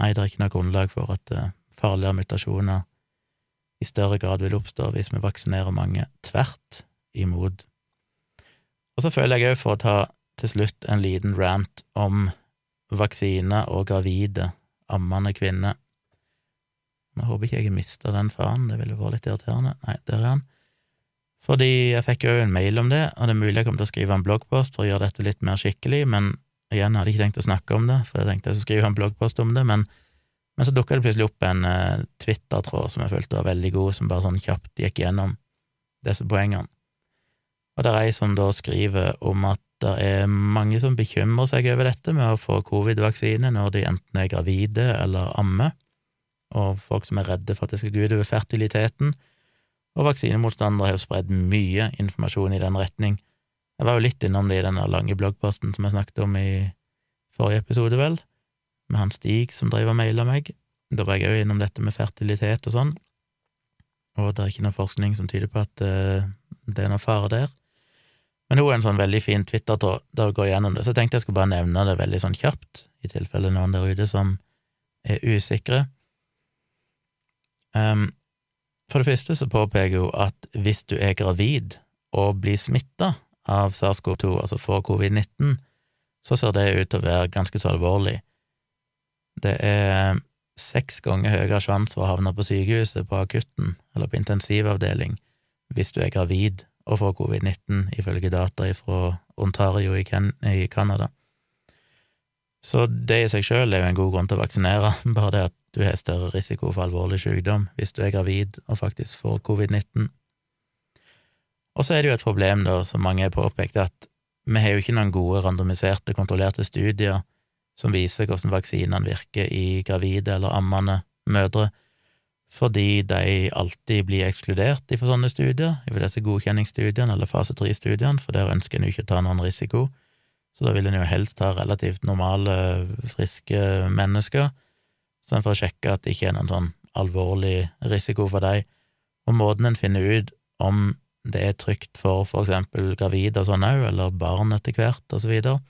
nei, det er ikke noe grunnlag for at uh, farligere mutasjoner i større grad vil oppstå hvis vi vaksinerer mange. Tvert imot. Og så føler jeg òg, for å ta til slutt en liten rant om vaksine og gravide, ammende kvinner. Nå håper ikke jeg mista den faen, det ville vært litt irriterende. Nei, der er han. Fordi jeg fikk jo en mail om det, og det er mulig jeg kommer til å skrive en bloggpost for å gjøre dette litt mer skikkelig, men igjen hadde jeg ikke tenkt å snakke om det, for jeg tenkte jeg skulle skrive en bloggpost om det, men men så dukka det plutselig opp en uh, Twitter-tråd som jeg følte var veldig god, som bare sånn kjapt gikk gjennom disse poengene. Og det er ei som da skriver om at det er mange som bekymrer seg over dette med å få covid-vaksine når de enten er gravide eller ammer, og folk som er redde for at det skal gå utover fertiliteten, og vaksinemotstandere har jo spredd mye informasjon i den retning. Jeg var jo litt innom det i den lange bloggposten som jeg snakket om i forrige episode, vel, med han Stig som drev og maila meg. Da var jeg òg innom dette med fertilitet og sånn, og det er ikke noe forskning som tyder på at uh, det er noe fare der. Men hun er en sånn veldig fin Twitter-tråd der hun går gjennom det, så jeg tenkte jeg skulle bare nevne det veldig sånn kjapt, i tilfelle noen der ute som er usikre. Um, for det første så påpeker hun at hvis du er gravid og blir smitta av SARS-CoV-2, altså får covid-19, så ser det ut til å være ganske så alvorlig. Det er seks ganger høyere sjanse for å havne på sykehuset på akutten eller på intensivavdeling hvis du er gravid og får covid-19, ifølge data fra Ontario i Canada. Så det i seg sjøl er jo en god grunn til å vaksinere, bare det at du har større risiko for alvorlig sykdom hvis du er gravid og faktisk får covid-19. Og så er det jo et problem, da, som mange har påpekt, at vi har jo ikke noen gode randomiserte, kontrollerte studier som viser hvordan vaksinene virker i gravide eller ammende mødre, fordi de alltid blir ekskludert fra sånne studier, fra disse godkjenningsstudiene eller fase tre-studiene, for der ønsker en jo ikke å ta noen risiko, så da vil en jo helst ha relativt normale, friske mennesker, sånn for å sjekke at det ikke er noen sånn alvorlig risiko for dem, og måten en finner ut om det er trygt for for eksempel gravide og sånn òg, eller barn etter hvert, og så videre,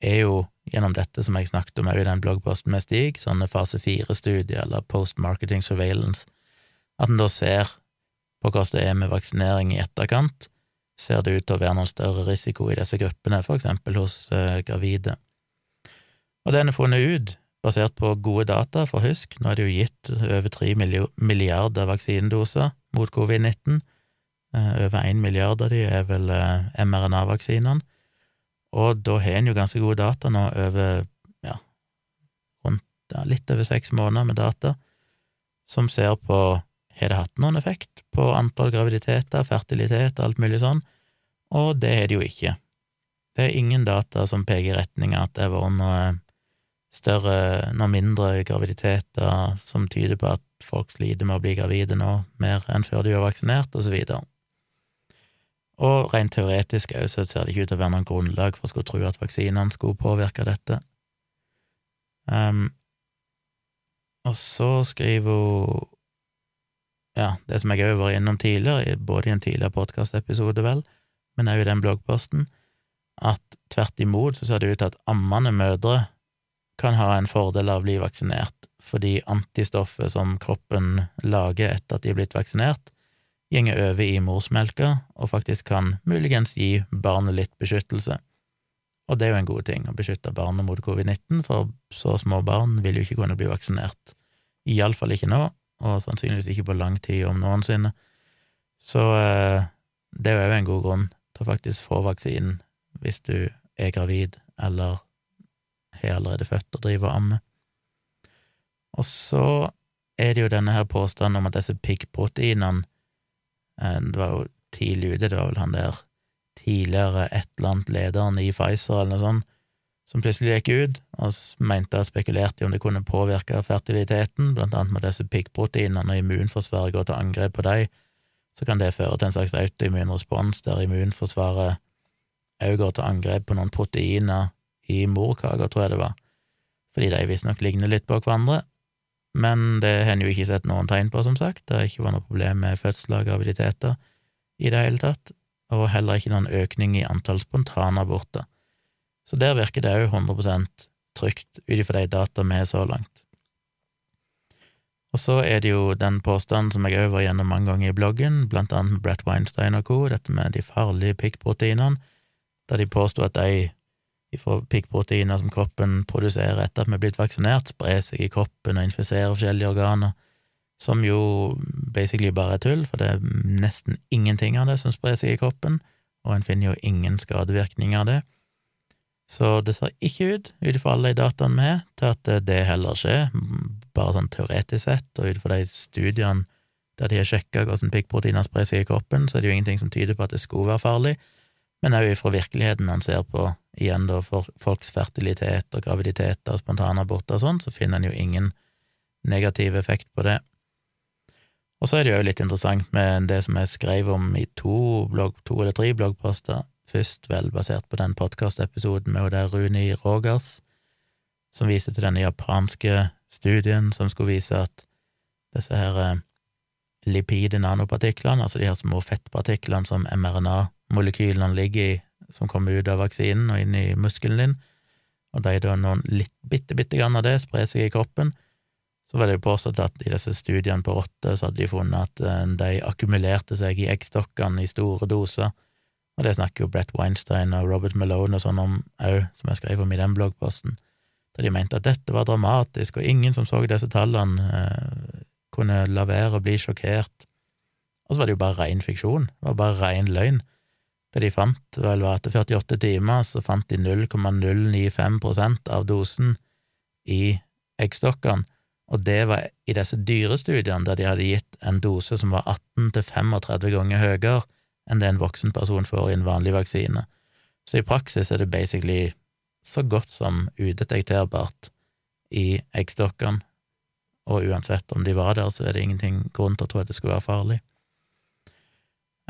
er jo gjennom dette som jeg snakket om i den bloggposten med Stig, sånne fase fire-studier eller post-marketing surveillance, at en da ser på hvordan det er med vaksinering i etterkant, ser det ut til å være noen større risiko i disse gruppene, for eksempel hos uh, gravide. Og det er funnet ut, basert på gode data, for husk, nå er det jo gitt over tre milliarder vaksinedoser mot covid-19, uh, eh, over én milliard av de er vel uh, mRNA-vaksinene, og da har en jo ganske gode data nå over ja, rundt ja, litt over seks måneder med data, som ser på har det hatt noen effekt på antall graviditeter, fertilitet og alt mulig sånn, og det har det jo ikke. Det er ingen data som peker i retning av at det har vært noe større, noe mindre graviditeter som tyder på at folk sliter med å bli gravide nå mer enn før de var vaksinert, og så videre. Og rent teoretisk òg så ser det ikke ut til å være noen grunnlag for å skulle tro at vaksinene skulle påvirke dette. Um, og så skriver hun ja, det som jeg òg har vært innom tidligere, både i en tidligere podkastepisode, vel, men òg i den bloggposten, at tvert imot så ser det ut til at ammende mødre kan ha en fordel av å bli vaksinert, fordi antistoffet som kroppen lager etter at de er blitt vaksinert, gjenger over i morsmelka og faktisk kan muligens gi barnet litt beskyttelse. Og det er jo en god ting, å beskytte barnet mot covid-19, for så små barn vil jo ikke kunne bli vaksinert. Iallfall ikke nå, og sannsynligvis ikke på lang tid om noensinne. Så eh, det er jo en god grunn til å faktisk få vaksinen hvis du er gravid eller har allerede født og driver og ammer. Og så er det jo denne her påstanden om at disse piggproteinene Det var jo tidlig ute, det var vel han der tidligere et eller annet lederen i Pfizer eller noe sånt, som plutselig gikk ut og mente og spekulerte i om det kunne påvirke fertiliteten, blant annet med disse piggproteinene, når immunforsvaret går til angrep på dem, så kan det føre til en slags autoimmun respons der immunforsvaret òg går til angrep på noen proteiner i morkaka, tror jeg det var, fordi de visstnok ligner litt på hverandre, men det har en jo ikke sett noen tegn på, som sagt, det har ikke vært noe problem med fødsler og graviditeter i det hele tatt, og heller ikke noen økning i antall spontanaborter. Så der virker det òg 100 trygt, ut ifra de data vi har så langt. Og så er det jo den påstanden som jeg òg var gjennom mange ganger i bloggen, blant annet med Brett Weinstein og co., dette med de farlige piggproteinene, der de påsto at de fra piggproteiner som kroppen produserer etter at vi er blitt vaksinert, sprer seg i kroppen og infiserer forskjellige organer, som jo basically bare er tull, for det er nesten ingenting av det som sprer seg i kroppen, og en finner jo ingen skadevirkninger av det. Så det ser ikke ut, ut ifra alle de dataene vi har, til at det heller skjer, bare sånn teoretisk sett, og ut ifra de studiene der de har sjekka hvordan piggproteiner sprer seg i kroppen, så er det jo ingenting som tyder på at det skulle være farlig, men òg fra virkeligheten han ser på, igjen da, for folks fertilitet og graviditeter og spontanaborter og sånn, så finner en jo ingen negativ effekt på det. Og så er det jo litt interessant med det som jeg skrev om i to, blogg, to eller tre bloggposter, først vel basert på den podkastepisoden med der Runi Rogers, som viser til denne japanske studien som skulle vise at disse her eh, lipide nanopartiklene, altså de her små fettpartiklene som mRNA-molekylene ligger i, som kommer ut av vaksinen og inn i muskelen din, og de da noen litt, bitte, bitte grann av det sprer seg i kroppen, så var det jo påstått at i disse studiene på rotter så hadde de funnet at eh, de akkumulerte seg i eggstokkene i store doser, og det snakker jo Brett Weinstein og Robert Malone og sånn om òg, som jeg skrev om i den bloggposten, da de mente at dette var dramatisk, og ingen som så disse tallene, eh, kunne la være å bli sjokkert. Og så var det jo bare ren fiksjon, det var bare ren løgn. Det de fant, vel var etter 48 timer så fant de 0,095% av dosen i eggstokkene, og det var i disse dyrestudiene der de hadde gitt en dose som var 18–35 ganger høyere enn det en voksen person får i en vanlig vaksine. Så i praksis er det basically så godt som udetekterbart i eggstokkene og uansett om de var der, så er det ingenting grunn til å tro at det skulle være farlig.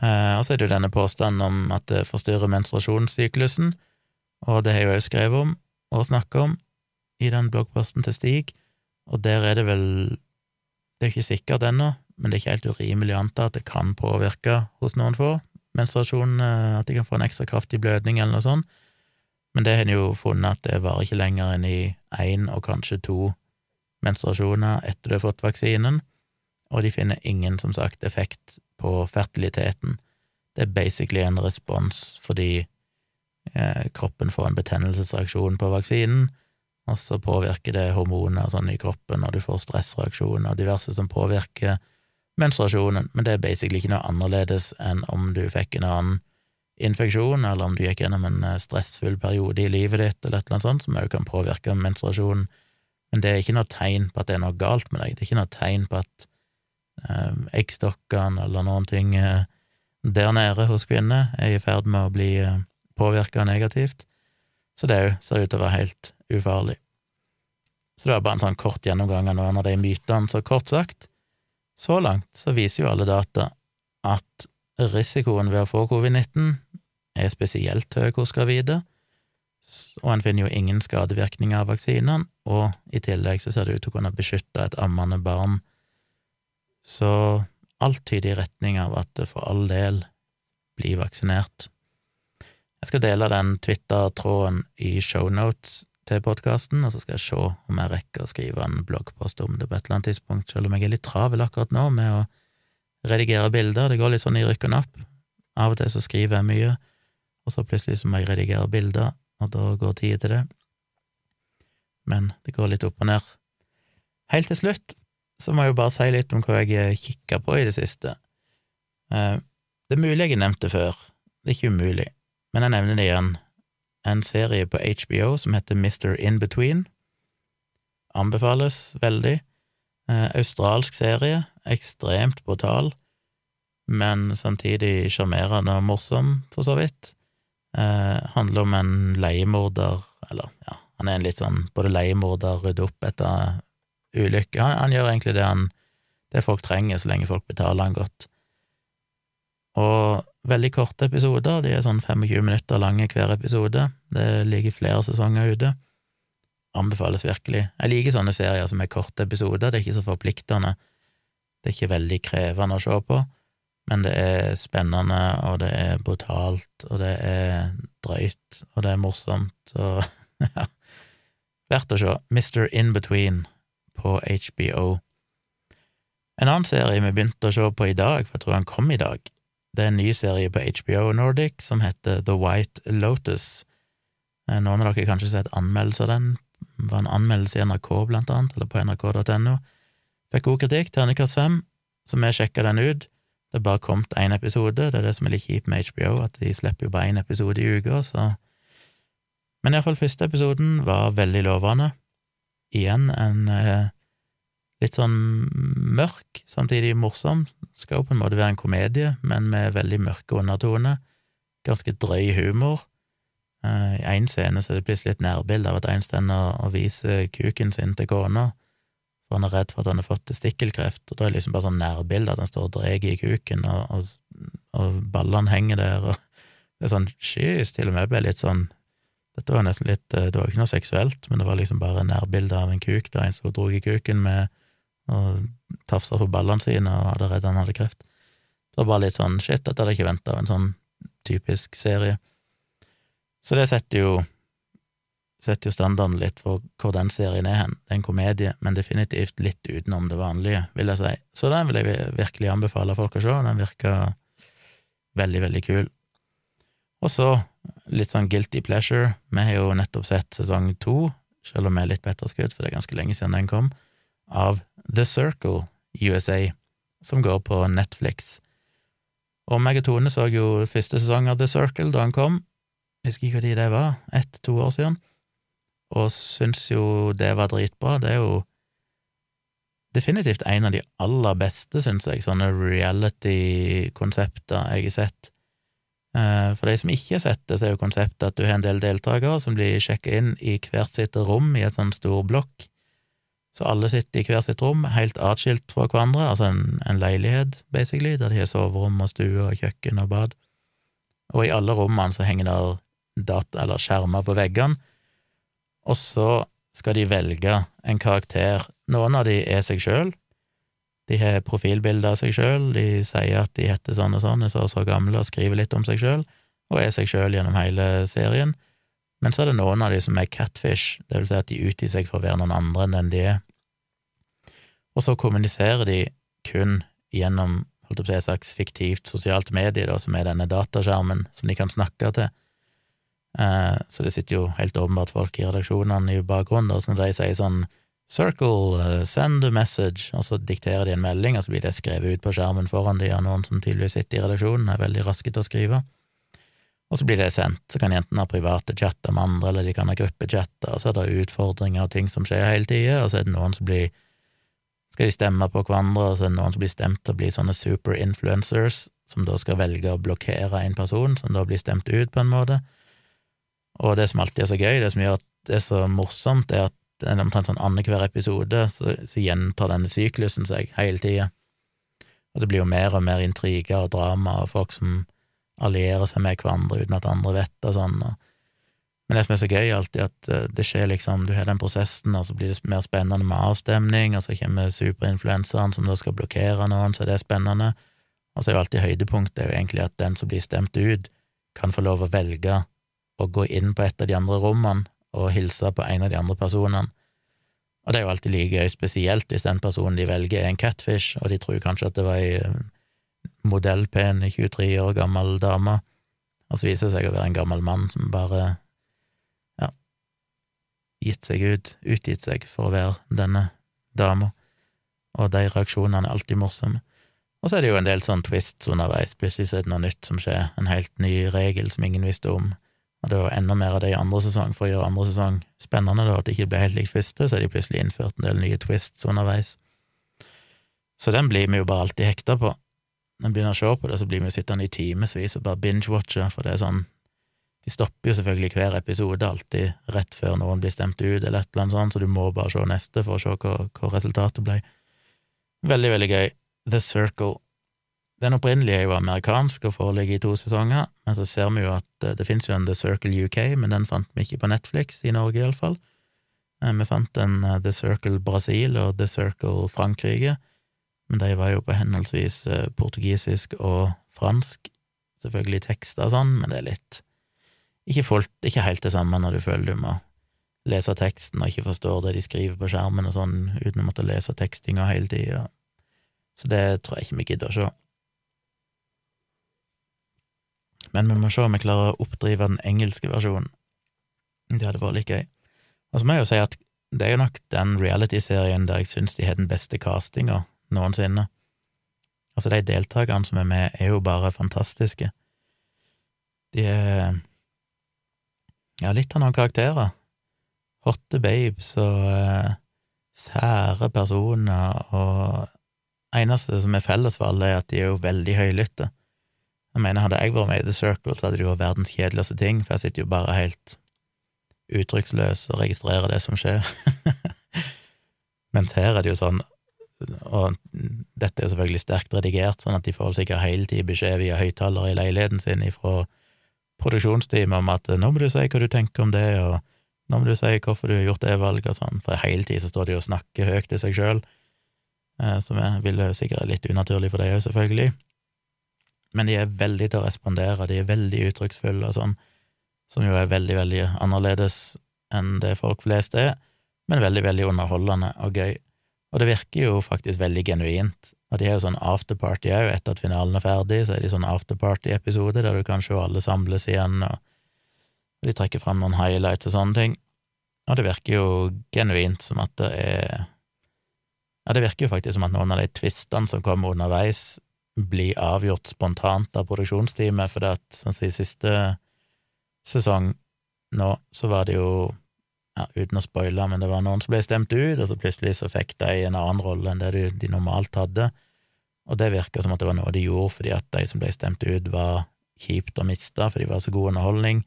Eh, og så er det jo denne påstanden om at det forstyrrer menstruasjonssyklusen, og det har jeg jo skrevet om og snakka om i den bloggposten til Stig, og der er det vel Det er ikke sikkert ennå, men det er ikke helt urimelig å anta at det kan påvirke hos noen få menstruasjon, eh, at de kan få en ekstra kraftig blødning eller noe sånt, men det har en jo funnet at det varer ikke lenger enn i én og kanskje to menstruasjoner etter du har fått vaksinen, og de finner ingen, som sagt, effekt på fertiliteten. Det er basically en respons fordi eh, kroppen får en betennelsesreaksjon på vaksinen, og så påvirker det hormoner sånn i kroppen, og du får stressreaksjoner og diverse som påvirker menstruasjonen, men det er basically ikke noe annerledes enn om du fikk en annen infeksjon, eller om du gikk gjennom en eh, stressfull periode i livet ditt, eller et eller annet sånt, som òg kan påvirke menstruasjonen. Men det er ikke noe tegn på at det er noe galt med deg, det er ikke noe tegn på at eh, eggstokkene eller noen ting eh, der nede hos kvinner er i ferd med å bli eh, påvirka negativt, så det òg ser ut til å være helt ufarlig. Så det var bare en sånn kort gjennomgang av noen av de mytene. Så kort sagt, så langt så viser jo alle data at risikoen ved å få covid-19 er spesielt høy hos gravide, og en finner jo ingen skadevirkninger av vaksinene, og i tillegg så ser det ut til å kunne beskytte et ammende barn. Så alt tyder i retning av at det for all del blir vaksinert. Jeg skal dele den Twitter-tråden i shownotes til podkasten, og så skal jeg se om jeg rekker å skrive en bloggpost om det på et eller annet tidspunkt, selv om jeg er litt travel akkurat nå med å redigere bilder. Det går litt sånn i rykk og napp. Av og til så skriver jeg mye, og så plutselig så må jeg redigere bilder, og da går tida til det. Men det går litt opp og ned. Helt til slutt så må jeg jo bare si litt om hva jeg kikka på i det siste. Eh, det er mulig jeg har nevnt det før, det er ikke umulig, men jeg nevner det igjen. En serie på HBO som heter Mr. Inbetween. Anbefales veldig. Eh, australsk serie, ekstremt brutal, men samtidig sjarmerende og morsom, for så vidt. Eh, handler om en leiemorder, eller ja, han er en litt sånn både leiemorder, rydde opp etter ulykker. Han, han, gjør egentlig det, han, det folk trenger, så lenge folk betaler han godt. Og veldig korte episoder, de er sånn 25 minutter lange hver episode. Det ligger flere sesonger ute. Anbefales virkelig. Jeg liker sånne serier som er korte episoder, det er ikke så forpliktende. Det er ikke veldig krevende å se på, men det er spennende, og det er brutalt, og det er drøyt, og det er morsomt, og ja Verdt å se. Mr. Inbetween på HBO. En annen serie vi begynte å se på i dag, for jeg tror han kom i dag, det er en ny serie på HBO Nordic som heter The White Lotus. Eh, noen av dere har kanskje sett anmeldelse av den, det var en anmeldelse i NRK, blant annet, eller på nrk.no. Fikk god kritikk, terningkast fem, så vi sjekka den ut. Det er bare kommet én episode, det er det som er litt kjipt med HBO, at de slipper jo bare én episode i uka, så Men iallfall første episoden var veldig lovende. Igjen en eh, litt sånn mørk, samtidig morsom. Skal jo på en måte være en komedie, men med veldig mørke undertoner. Ganske drøy humor. Uh, I én scene så er det plutselig et nærbilde av at en står og viser kuken sin til kona, for han er redd for at han har fått testikkelkreft, og da er det liksom bare sånn nærbilde at han står og drar i kuken, og, og, og ballene henger der, og det er sånn skyss, til og med ble litt sånn Dette var nesten litt Det var jo ikke noe seksuelt, men det var liksom bare nærbilde av en kuk, da en som dro i kuken med og tafsa på ballene sine og hadde redd han hadde kreft. Det var bare litt sånn shit, dette hadde jeg ikke venta av en sånn typisk serie. Så det setter jo setter jo standarden litt for hvor den serien er hen. Det er en komedie, men definitivt litt utenom det vanlige, vil jeg si. Så den vil jeg virkelig anbefale folk å se. Den virker veldig, veldig kul. Og så litt sånn guilty pleasure. Vi har jo nettopp sett sesong to, selv om vi er litt på etterskudd, for det er ganske lenge siden den kom av The Circle USA, som går på Netflix. Og meg og Tone så jo første sesong av The Circle da han kom, jeg husker ikke når det var, ett-to år siden, og syns jo det var dritbra. Det er jo definitivt en av de aller beste, syns jeg, sånne reality-konsepter jeg har sett. Eh, for de som ikke har sett det, så er jo konseptet at du har en del deltakere som blir sjekka inn i hvert sitt rom i et sånn stor blokk, så alle sitter i hvert sitt rom, helt atskilt fra hverandre, altså en, en leilighet, basically, der de har soverom og stue og kjøkken og bad. Og i alle rommene så henger der data eller skjermer på veggene, og så skal de velge en karakter. Noen av de er seg sjøl, de har profilbilder av seg sjøl, de sier at de heter sånn og sånn, er så og så gamle og skriver litt om seg sjøl, og er seg sjøl gjennom hele serien. Men så er det noen av de som er catfish, det vil si at de utgir seg for å være noen andre enn den de er. Og så kommuniserer de kun gjennom holdt på et slags fiktivt sosialt medie, da, som er denne dataskjermen som de kan snakke til. Eh, så det sitter jo helt åpenbart folk i redaksjonene i bakgrunnen, da, så de sier sånn Circle, uh, send a message, og så dikterer de en melding, og så blir det skrevet ut på skjermen foran de av noen som tydeligvis sitter i redaksjonen, er veldig raske til å skrive og så blir det sendt. Så kan de enten ha private chatter med andre, eller de kan ha gruppechatter, og så er det utfordringer og ting som skjer hele tida, og så er det noen som blir skal de stemme på hverandre, og så er det noen som blir stemt til å bli sånne super influencers, som da skal velge å blokkere en person, som da blir stemt ut, på en måte. Og det som alltid er så gøy, det som gjør at det er så morsomt, er at det er omtrent sånn annenhver episode så, så gjentar denne syklusen seg hele tida. Og det blir jo mer og mer intriger og drama og folk som allierer seg med hverandre uten at andre vet det og sånn. Men det som er så gøy, alltid at eh, det skjer liksom, du har den prosessen, og så blir det mer spennende med avstemning, og så kommer superinfluenseren som da skal blokkere noen, så det er spennende. Og så er jo alltid høydepunktet jo egentlig at den som blir stemt ut, kan få lov å velge å gå inn på et av de andre rommene og hilse på en av de andre personene. Og det er jo alltid like gøy, spesielt hvis den personen de velger, er en catfish, og de tror kanskje at det var ei modellpen, 23 år gammel dame, og så viser det seg å være en gammel mann som bare ja, gitt seg ut, utgitt seg for å være denne dama, og de reaksjonene er alltid morsomme. Og så er det jo en del sånn twists underveis, plutselig så er det noe nytt som skjer, en helt ny regel som ingen visste om, og det var enda mer av det i andre sesong for å gjøre andre sesong spennende, da, at det ikke ble helt likt første, så har de plutselig innført en del nye twists underveis. Så den blir vi jo bare alltid hekta på. Når vi begynner å se på det, så blir vi jo sittende i timevis og bare binge-watche, for det er sånn De stopper jo selvfølgelig hver episode alltid rett før noen blir stemt ut, eller et eller annet sånt, så du må bare se neste for å se hva, hva resultatet ble. Veldig, veldig gøy. The Circle. Den opprinnelige er jo amerikansk og foreligger i to sesonger, men så ser vi jo at eh, det finnes jo en The Circle UK, men den fant vi ikke på Netflix, i Norge iallfall. Eh, vi fant en eh, The Circle Brasil og The Circle Frankrike, men de var jo på henholdsvis portugisisk og fransk. Selvfølgelig tekster og sånn, men det er litt ikke, folk, ikke helt det samme når du føler du må lese teksten og ikke forstår det de skriver på skjermen og sånn, uten å måtte lese tekstinga hele tida. Så det tror jeg ikke vi gidder å se. Men vi må se om vi klarer å oppdrive den engelske versjonen. Det hadde vært litt gøy. Og så må jeg jo si at det er jo nok den reality-serien der jeg syns de har den beste castinga noensinne. Altså, de deltakerne som er med, er jo bare fantastiske. De er ja, litt av noen karakterer. Hotte babes og eh, sære personer og Eneste som er felles for alle, er at de er jo veldig høylytte. Jeg mener, hadde jeg vært med i The Circle, så hadde det jo vært verdens kjedeligste ting, for jeg sitter jo bare helt uttrykksløs og registrerer det som skjer. Mens her er det jo sånn, og dette er jo selvfølgelig sterkt redigert, sånn at de får sikkert hele tiden beskjed via høyttalere i leiligheten sin ifra produksjonsteamet om at 'nå må du si hva du tenker om det', og 'nå må du si hvorfor du har gjort det valget', og sånn, for hele tiden så står de og snakker høyt til seg sjøl. Eh, som jeg ville sikkert er litt unaturlig for deg òg, selvfølgelig. Men de er veldig til å respondere, de er veldig uttrykksfulle og sånn, som jo er veldig, veldig annerledes enn det folk flest er, men veldig, veldig underholdende og gøy. Og det virker jo faktisk veldig genuint. Og de er jo sånn afterparty òg, etter at finalen er ferdig, så er de sånn afterparty-episode der du kan se alle samles igjen, og de trekker fram noen highlights og sånne ting. Og det virker jo genuint som at det er ja, det virker jo faktisk som at noen av de tvistene som kommer underveis, blir avgjort spontant av produksjonsteamet, for det at, sånn som siste sesong nå, så var det jo, ja, uten å spoile, men det var noen som ble stemt ut, og så plutselig så fikk de en annen rolle enn det de normalt hadde, og det virka som at det var noe de gjorde fordi at de som ble stemt ut, var kjipt å miste, for de var så god underholdning,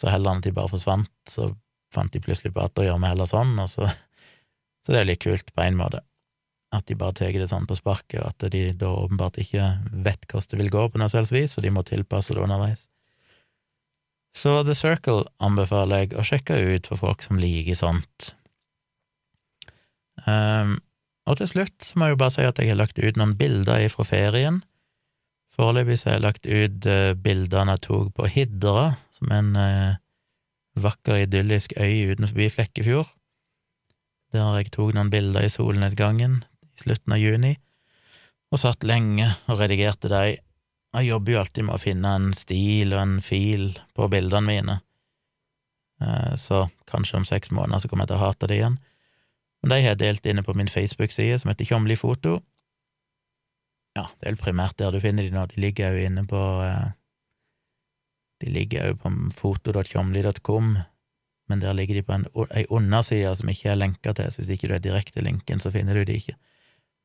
så heller enn at de bare forsvant, så fant de plutselig på at da gjør vi heller sånn, og så Så det er litt kult på en måte at de bare tar det sånn på sparket, og at de da åpenbart ikke vet hvordan det vil gå på noe vis, for de må tilpasse det underveis. Så The Circle anbefaler jeg å sjekke ut for folk som liker sånt. Um, og til slutt så må jeg jo bare si at jeg har lagt ut noen bilder fra ferien. Foreløpig så har jeg lagt ut uh, bildene jeg tok på Hidra, som er en uh, vakker, idyllisk øy utenfor Flekkefjord, der jeg tok noen bilder i solnedgangen slutten av juni, og satt lenge og redigerte de. Jeg jobber jo alltid med å finne en stil og en fil på bildene mine, eh, så kanskje om seks måneder så kommer jeg til å hate det igjen. Men de har jeg delt inne på min Facebook-side, som heter Tjomli foto. Ja, det er vel primært der du finner de nå, de ligger jo inne på eh, De ligger jo på foto.tjomli.com, men der ligger de på en, ei underside som ikke er lenka til, så hvis ikke du er direkte linken, så finner du de ikke.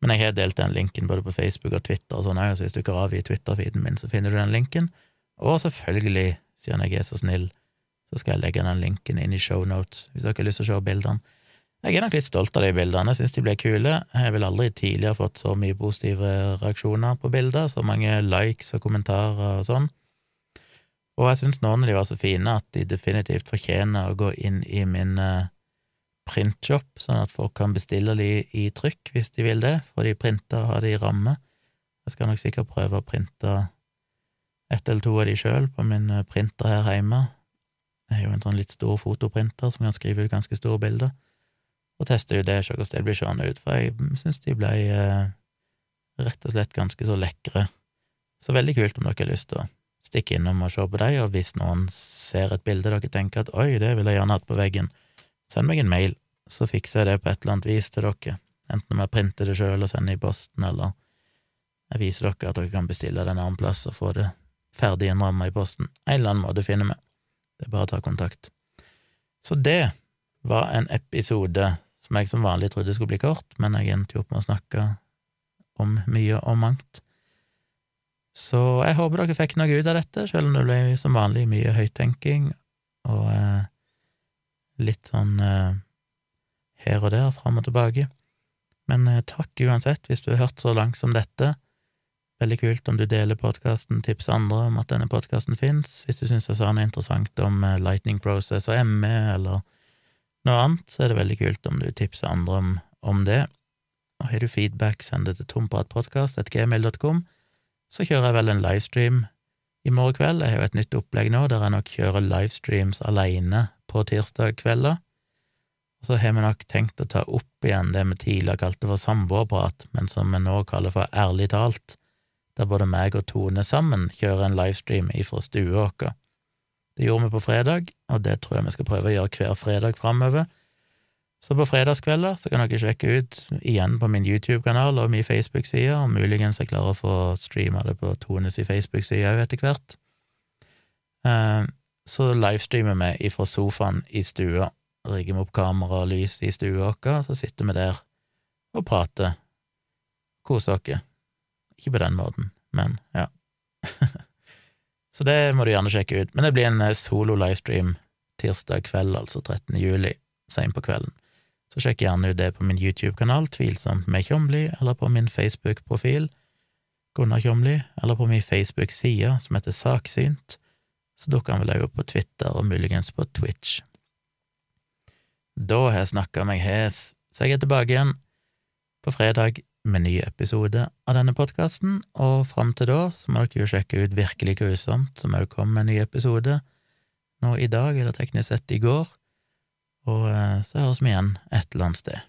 Men jeg har delt den linken både på Facebook og Twitter og sånn så hvis du graver i Twitter-feeden min, så finner du den linken. Og selvfølgelig, siden jeg er så snill, så skal jeg legge den linken inn i shownotes, hvis dere har lyst til å se bildene. Jeg er nok litt stolt av de bildene, jeg syns de ble kule. Jeg har vel aldri tidligere fått så mye positive reaksjoner på bilder, så mange likes og kommentarer og sånn. Og jeg syns noen av de var så fine at de definitivt fortjener å gå inn i min uh, printshop, sånn at folk kan bestille de i trykk hvis de vil det, få de printa og ha de i ramme. Jeg skal nok sikkert prøve å printe ett eller to av de sjøl på min eh, printer her hjemme. Jeg har jo en sånn litt stor fotoprinter som kan skrive ut ganske store bilder, og teste ut det, se hvordan det blir seende ut, for jeg syns de ble eh, rett og slett ganske så lekre. Så veldig kult om dere har lyst til å stikke innom og se på dem, og hvis noen ser et bilde dere tenker at oi, det ville jeg gjerne hatt på veggen, Send meg en mail, så fikser jeg det på et eller annet vis til dere, enten om jeg printer det sjøl og sender i posten, eller Jeg viser dere at dere kan bestille det en annen plass og få det ferdig innramma i posten. En eller annen måte finner vi. Det er bare å ta kontakt. Så det var en episode som jeg som vanlig trodde skulle bli kort, men jeg endte opp med å snakke om mye og mangt. Så jeg håper dere fikk noe ut av dette, selv om det ble som vanlig mye høyttenking og eh, litt sånn eh, her og der, fram og tilbake. Men eh, takk uansett hvis du har hørt så langt som dette. Veldig kult om du deler podkasten, tipser andre om at denne podkasten fins. Hvis du syns jeg sa noe interessant om eh, Lightning Process og ME eller noe annet, så er det veldig kult om du tipser andre om, om det. Og har du feedback, send det til tompratpodkast.gmail.com. Så kjører jeg vel en livestream i morgen kveld. Har jo et nytt opplegg nå der jeg nok kjører livestreams alene på tirsdag kvelder. Og så har vi nok tenkt å ta opp igjen det vi tidligere kalte for samboerprat, men som vi nå kaller for Ærlig talt, der både meg og Tone sammen kjører en livestream ifra stua vår. Det gjorde vi på fredag, og det tror jeg vi skal prøve å gjøre hver fredag framover. Så på fredagskvelder så kan dere sjekke ut igjen på min YouTube-kanal og min Facebook-side, og muligens jeg klarer å få streama det på Tones i Facebook-side òg etter hvert. Eh, så livestreamer vi ifra sofaen i stua, rigger vi opp kamera og lys i stua vår, så sitter vi der og prater, koser dere. Ikke på den måten, men ja. Så det må du gjerne sjekke ut. Men det blir en eh, solo-livestream tirsdag kveld, altså 13. juli, seint på kvelden. Så sjekk gjerne ut det på min YouTube-kanal, Tvilsomt med Tjomli, eller på min Facebook-profil, Gunnar Tjomli, eller på min Facebook-side, som heter Saksynt. Så dukker han vel òg opp på Twitter, og muligens på Twitch. Da har jeg snakka meg hes, så jeg er tilbake igjen på fredag med ny episode av denne podkasten, og fram til da så må dere jo sjekke ut Virkelig grusomt, som òg kom med en ny episode nå i dag, eller teknisk sett i går, og eh, så høres vi igjen et eller annet sted.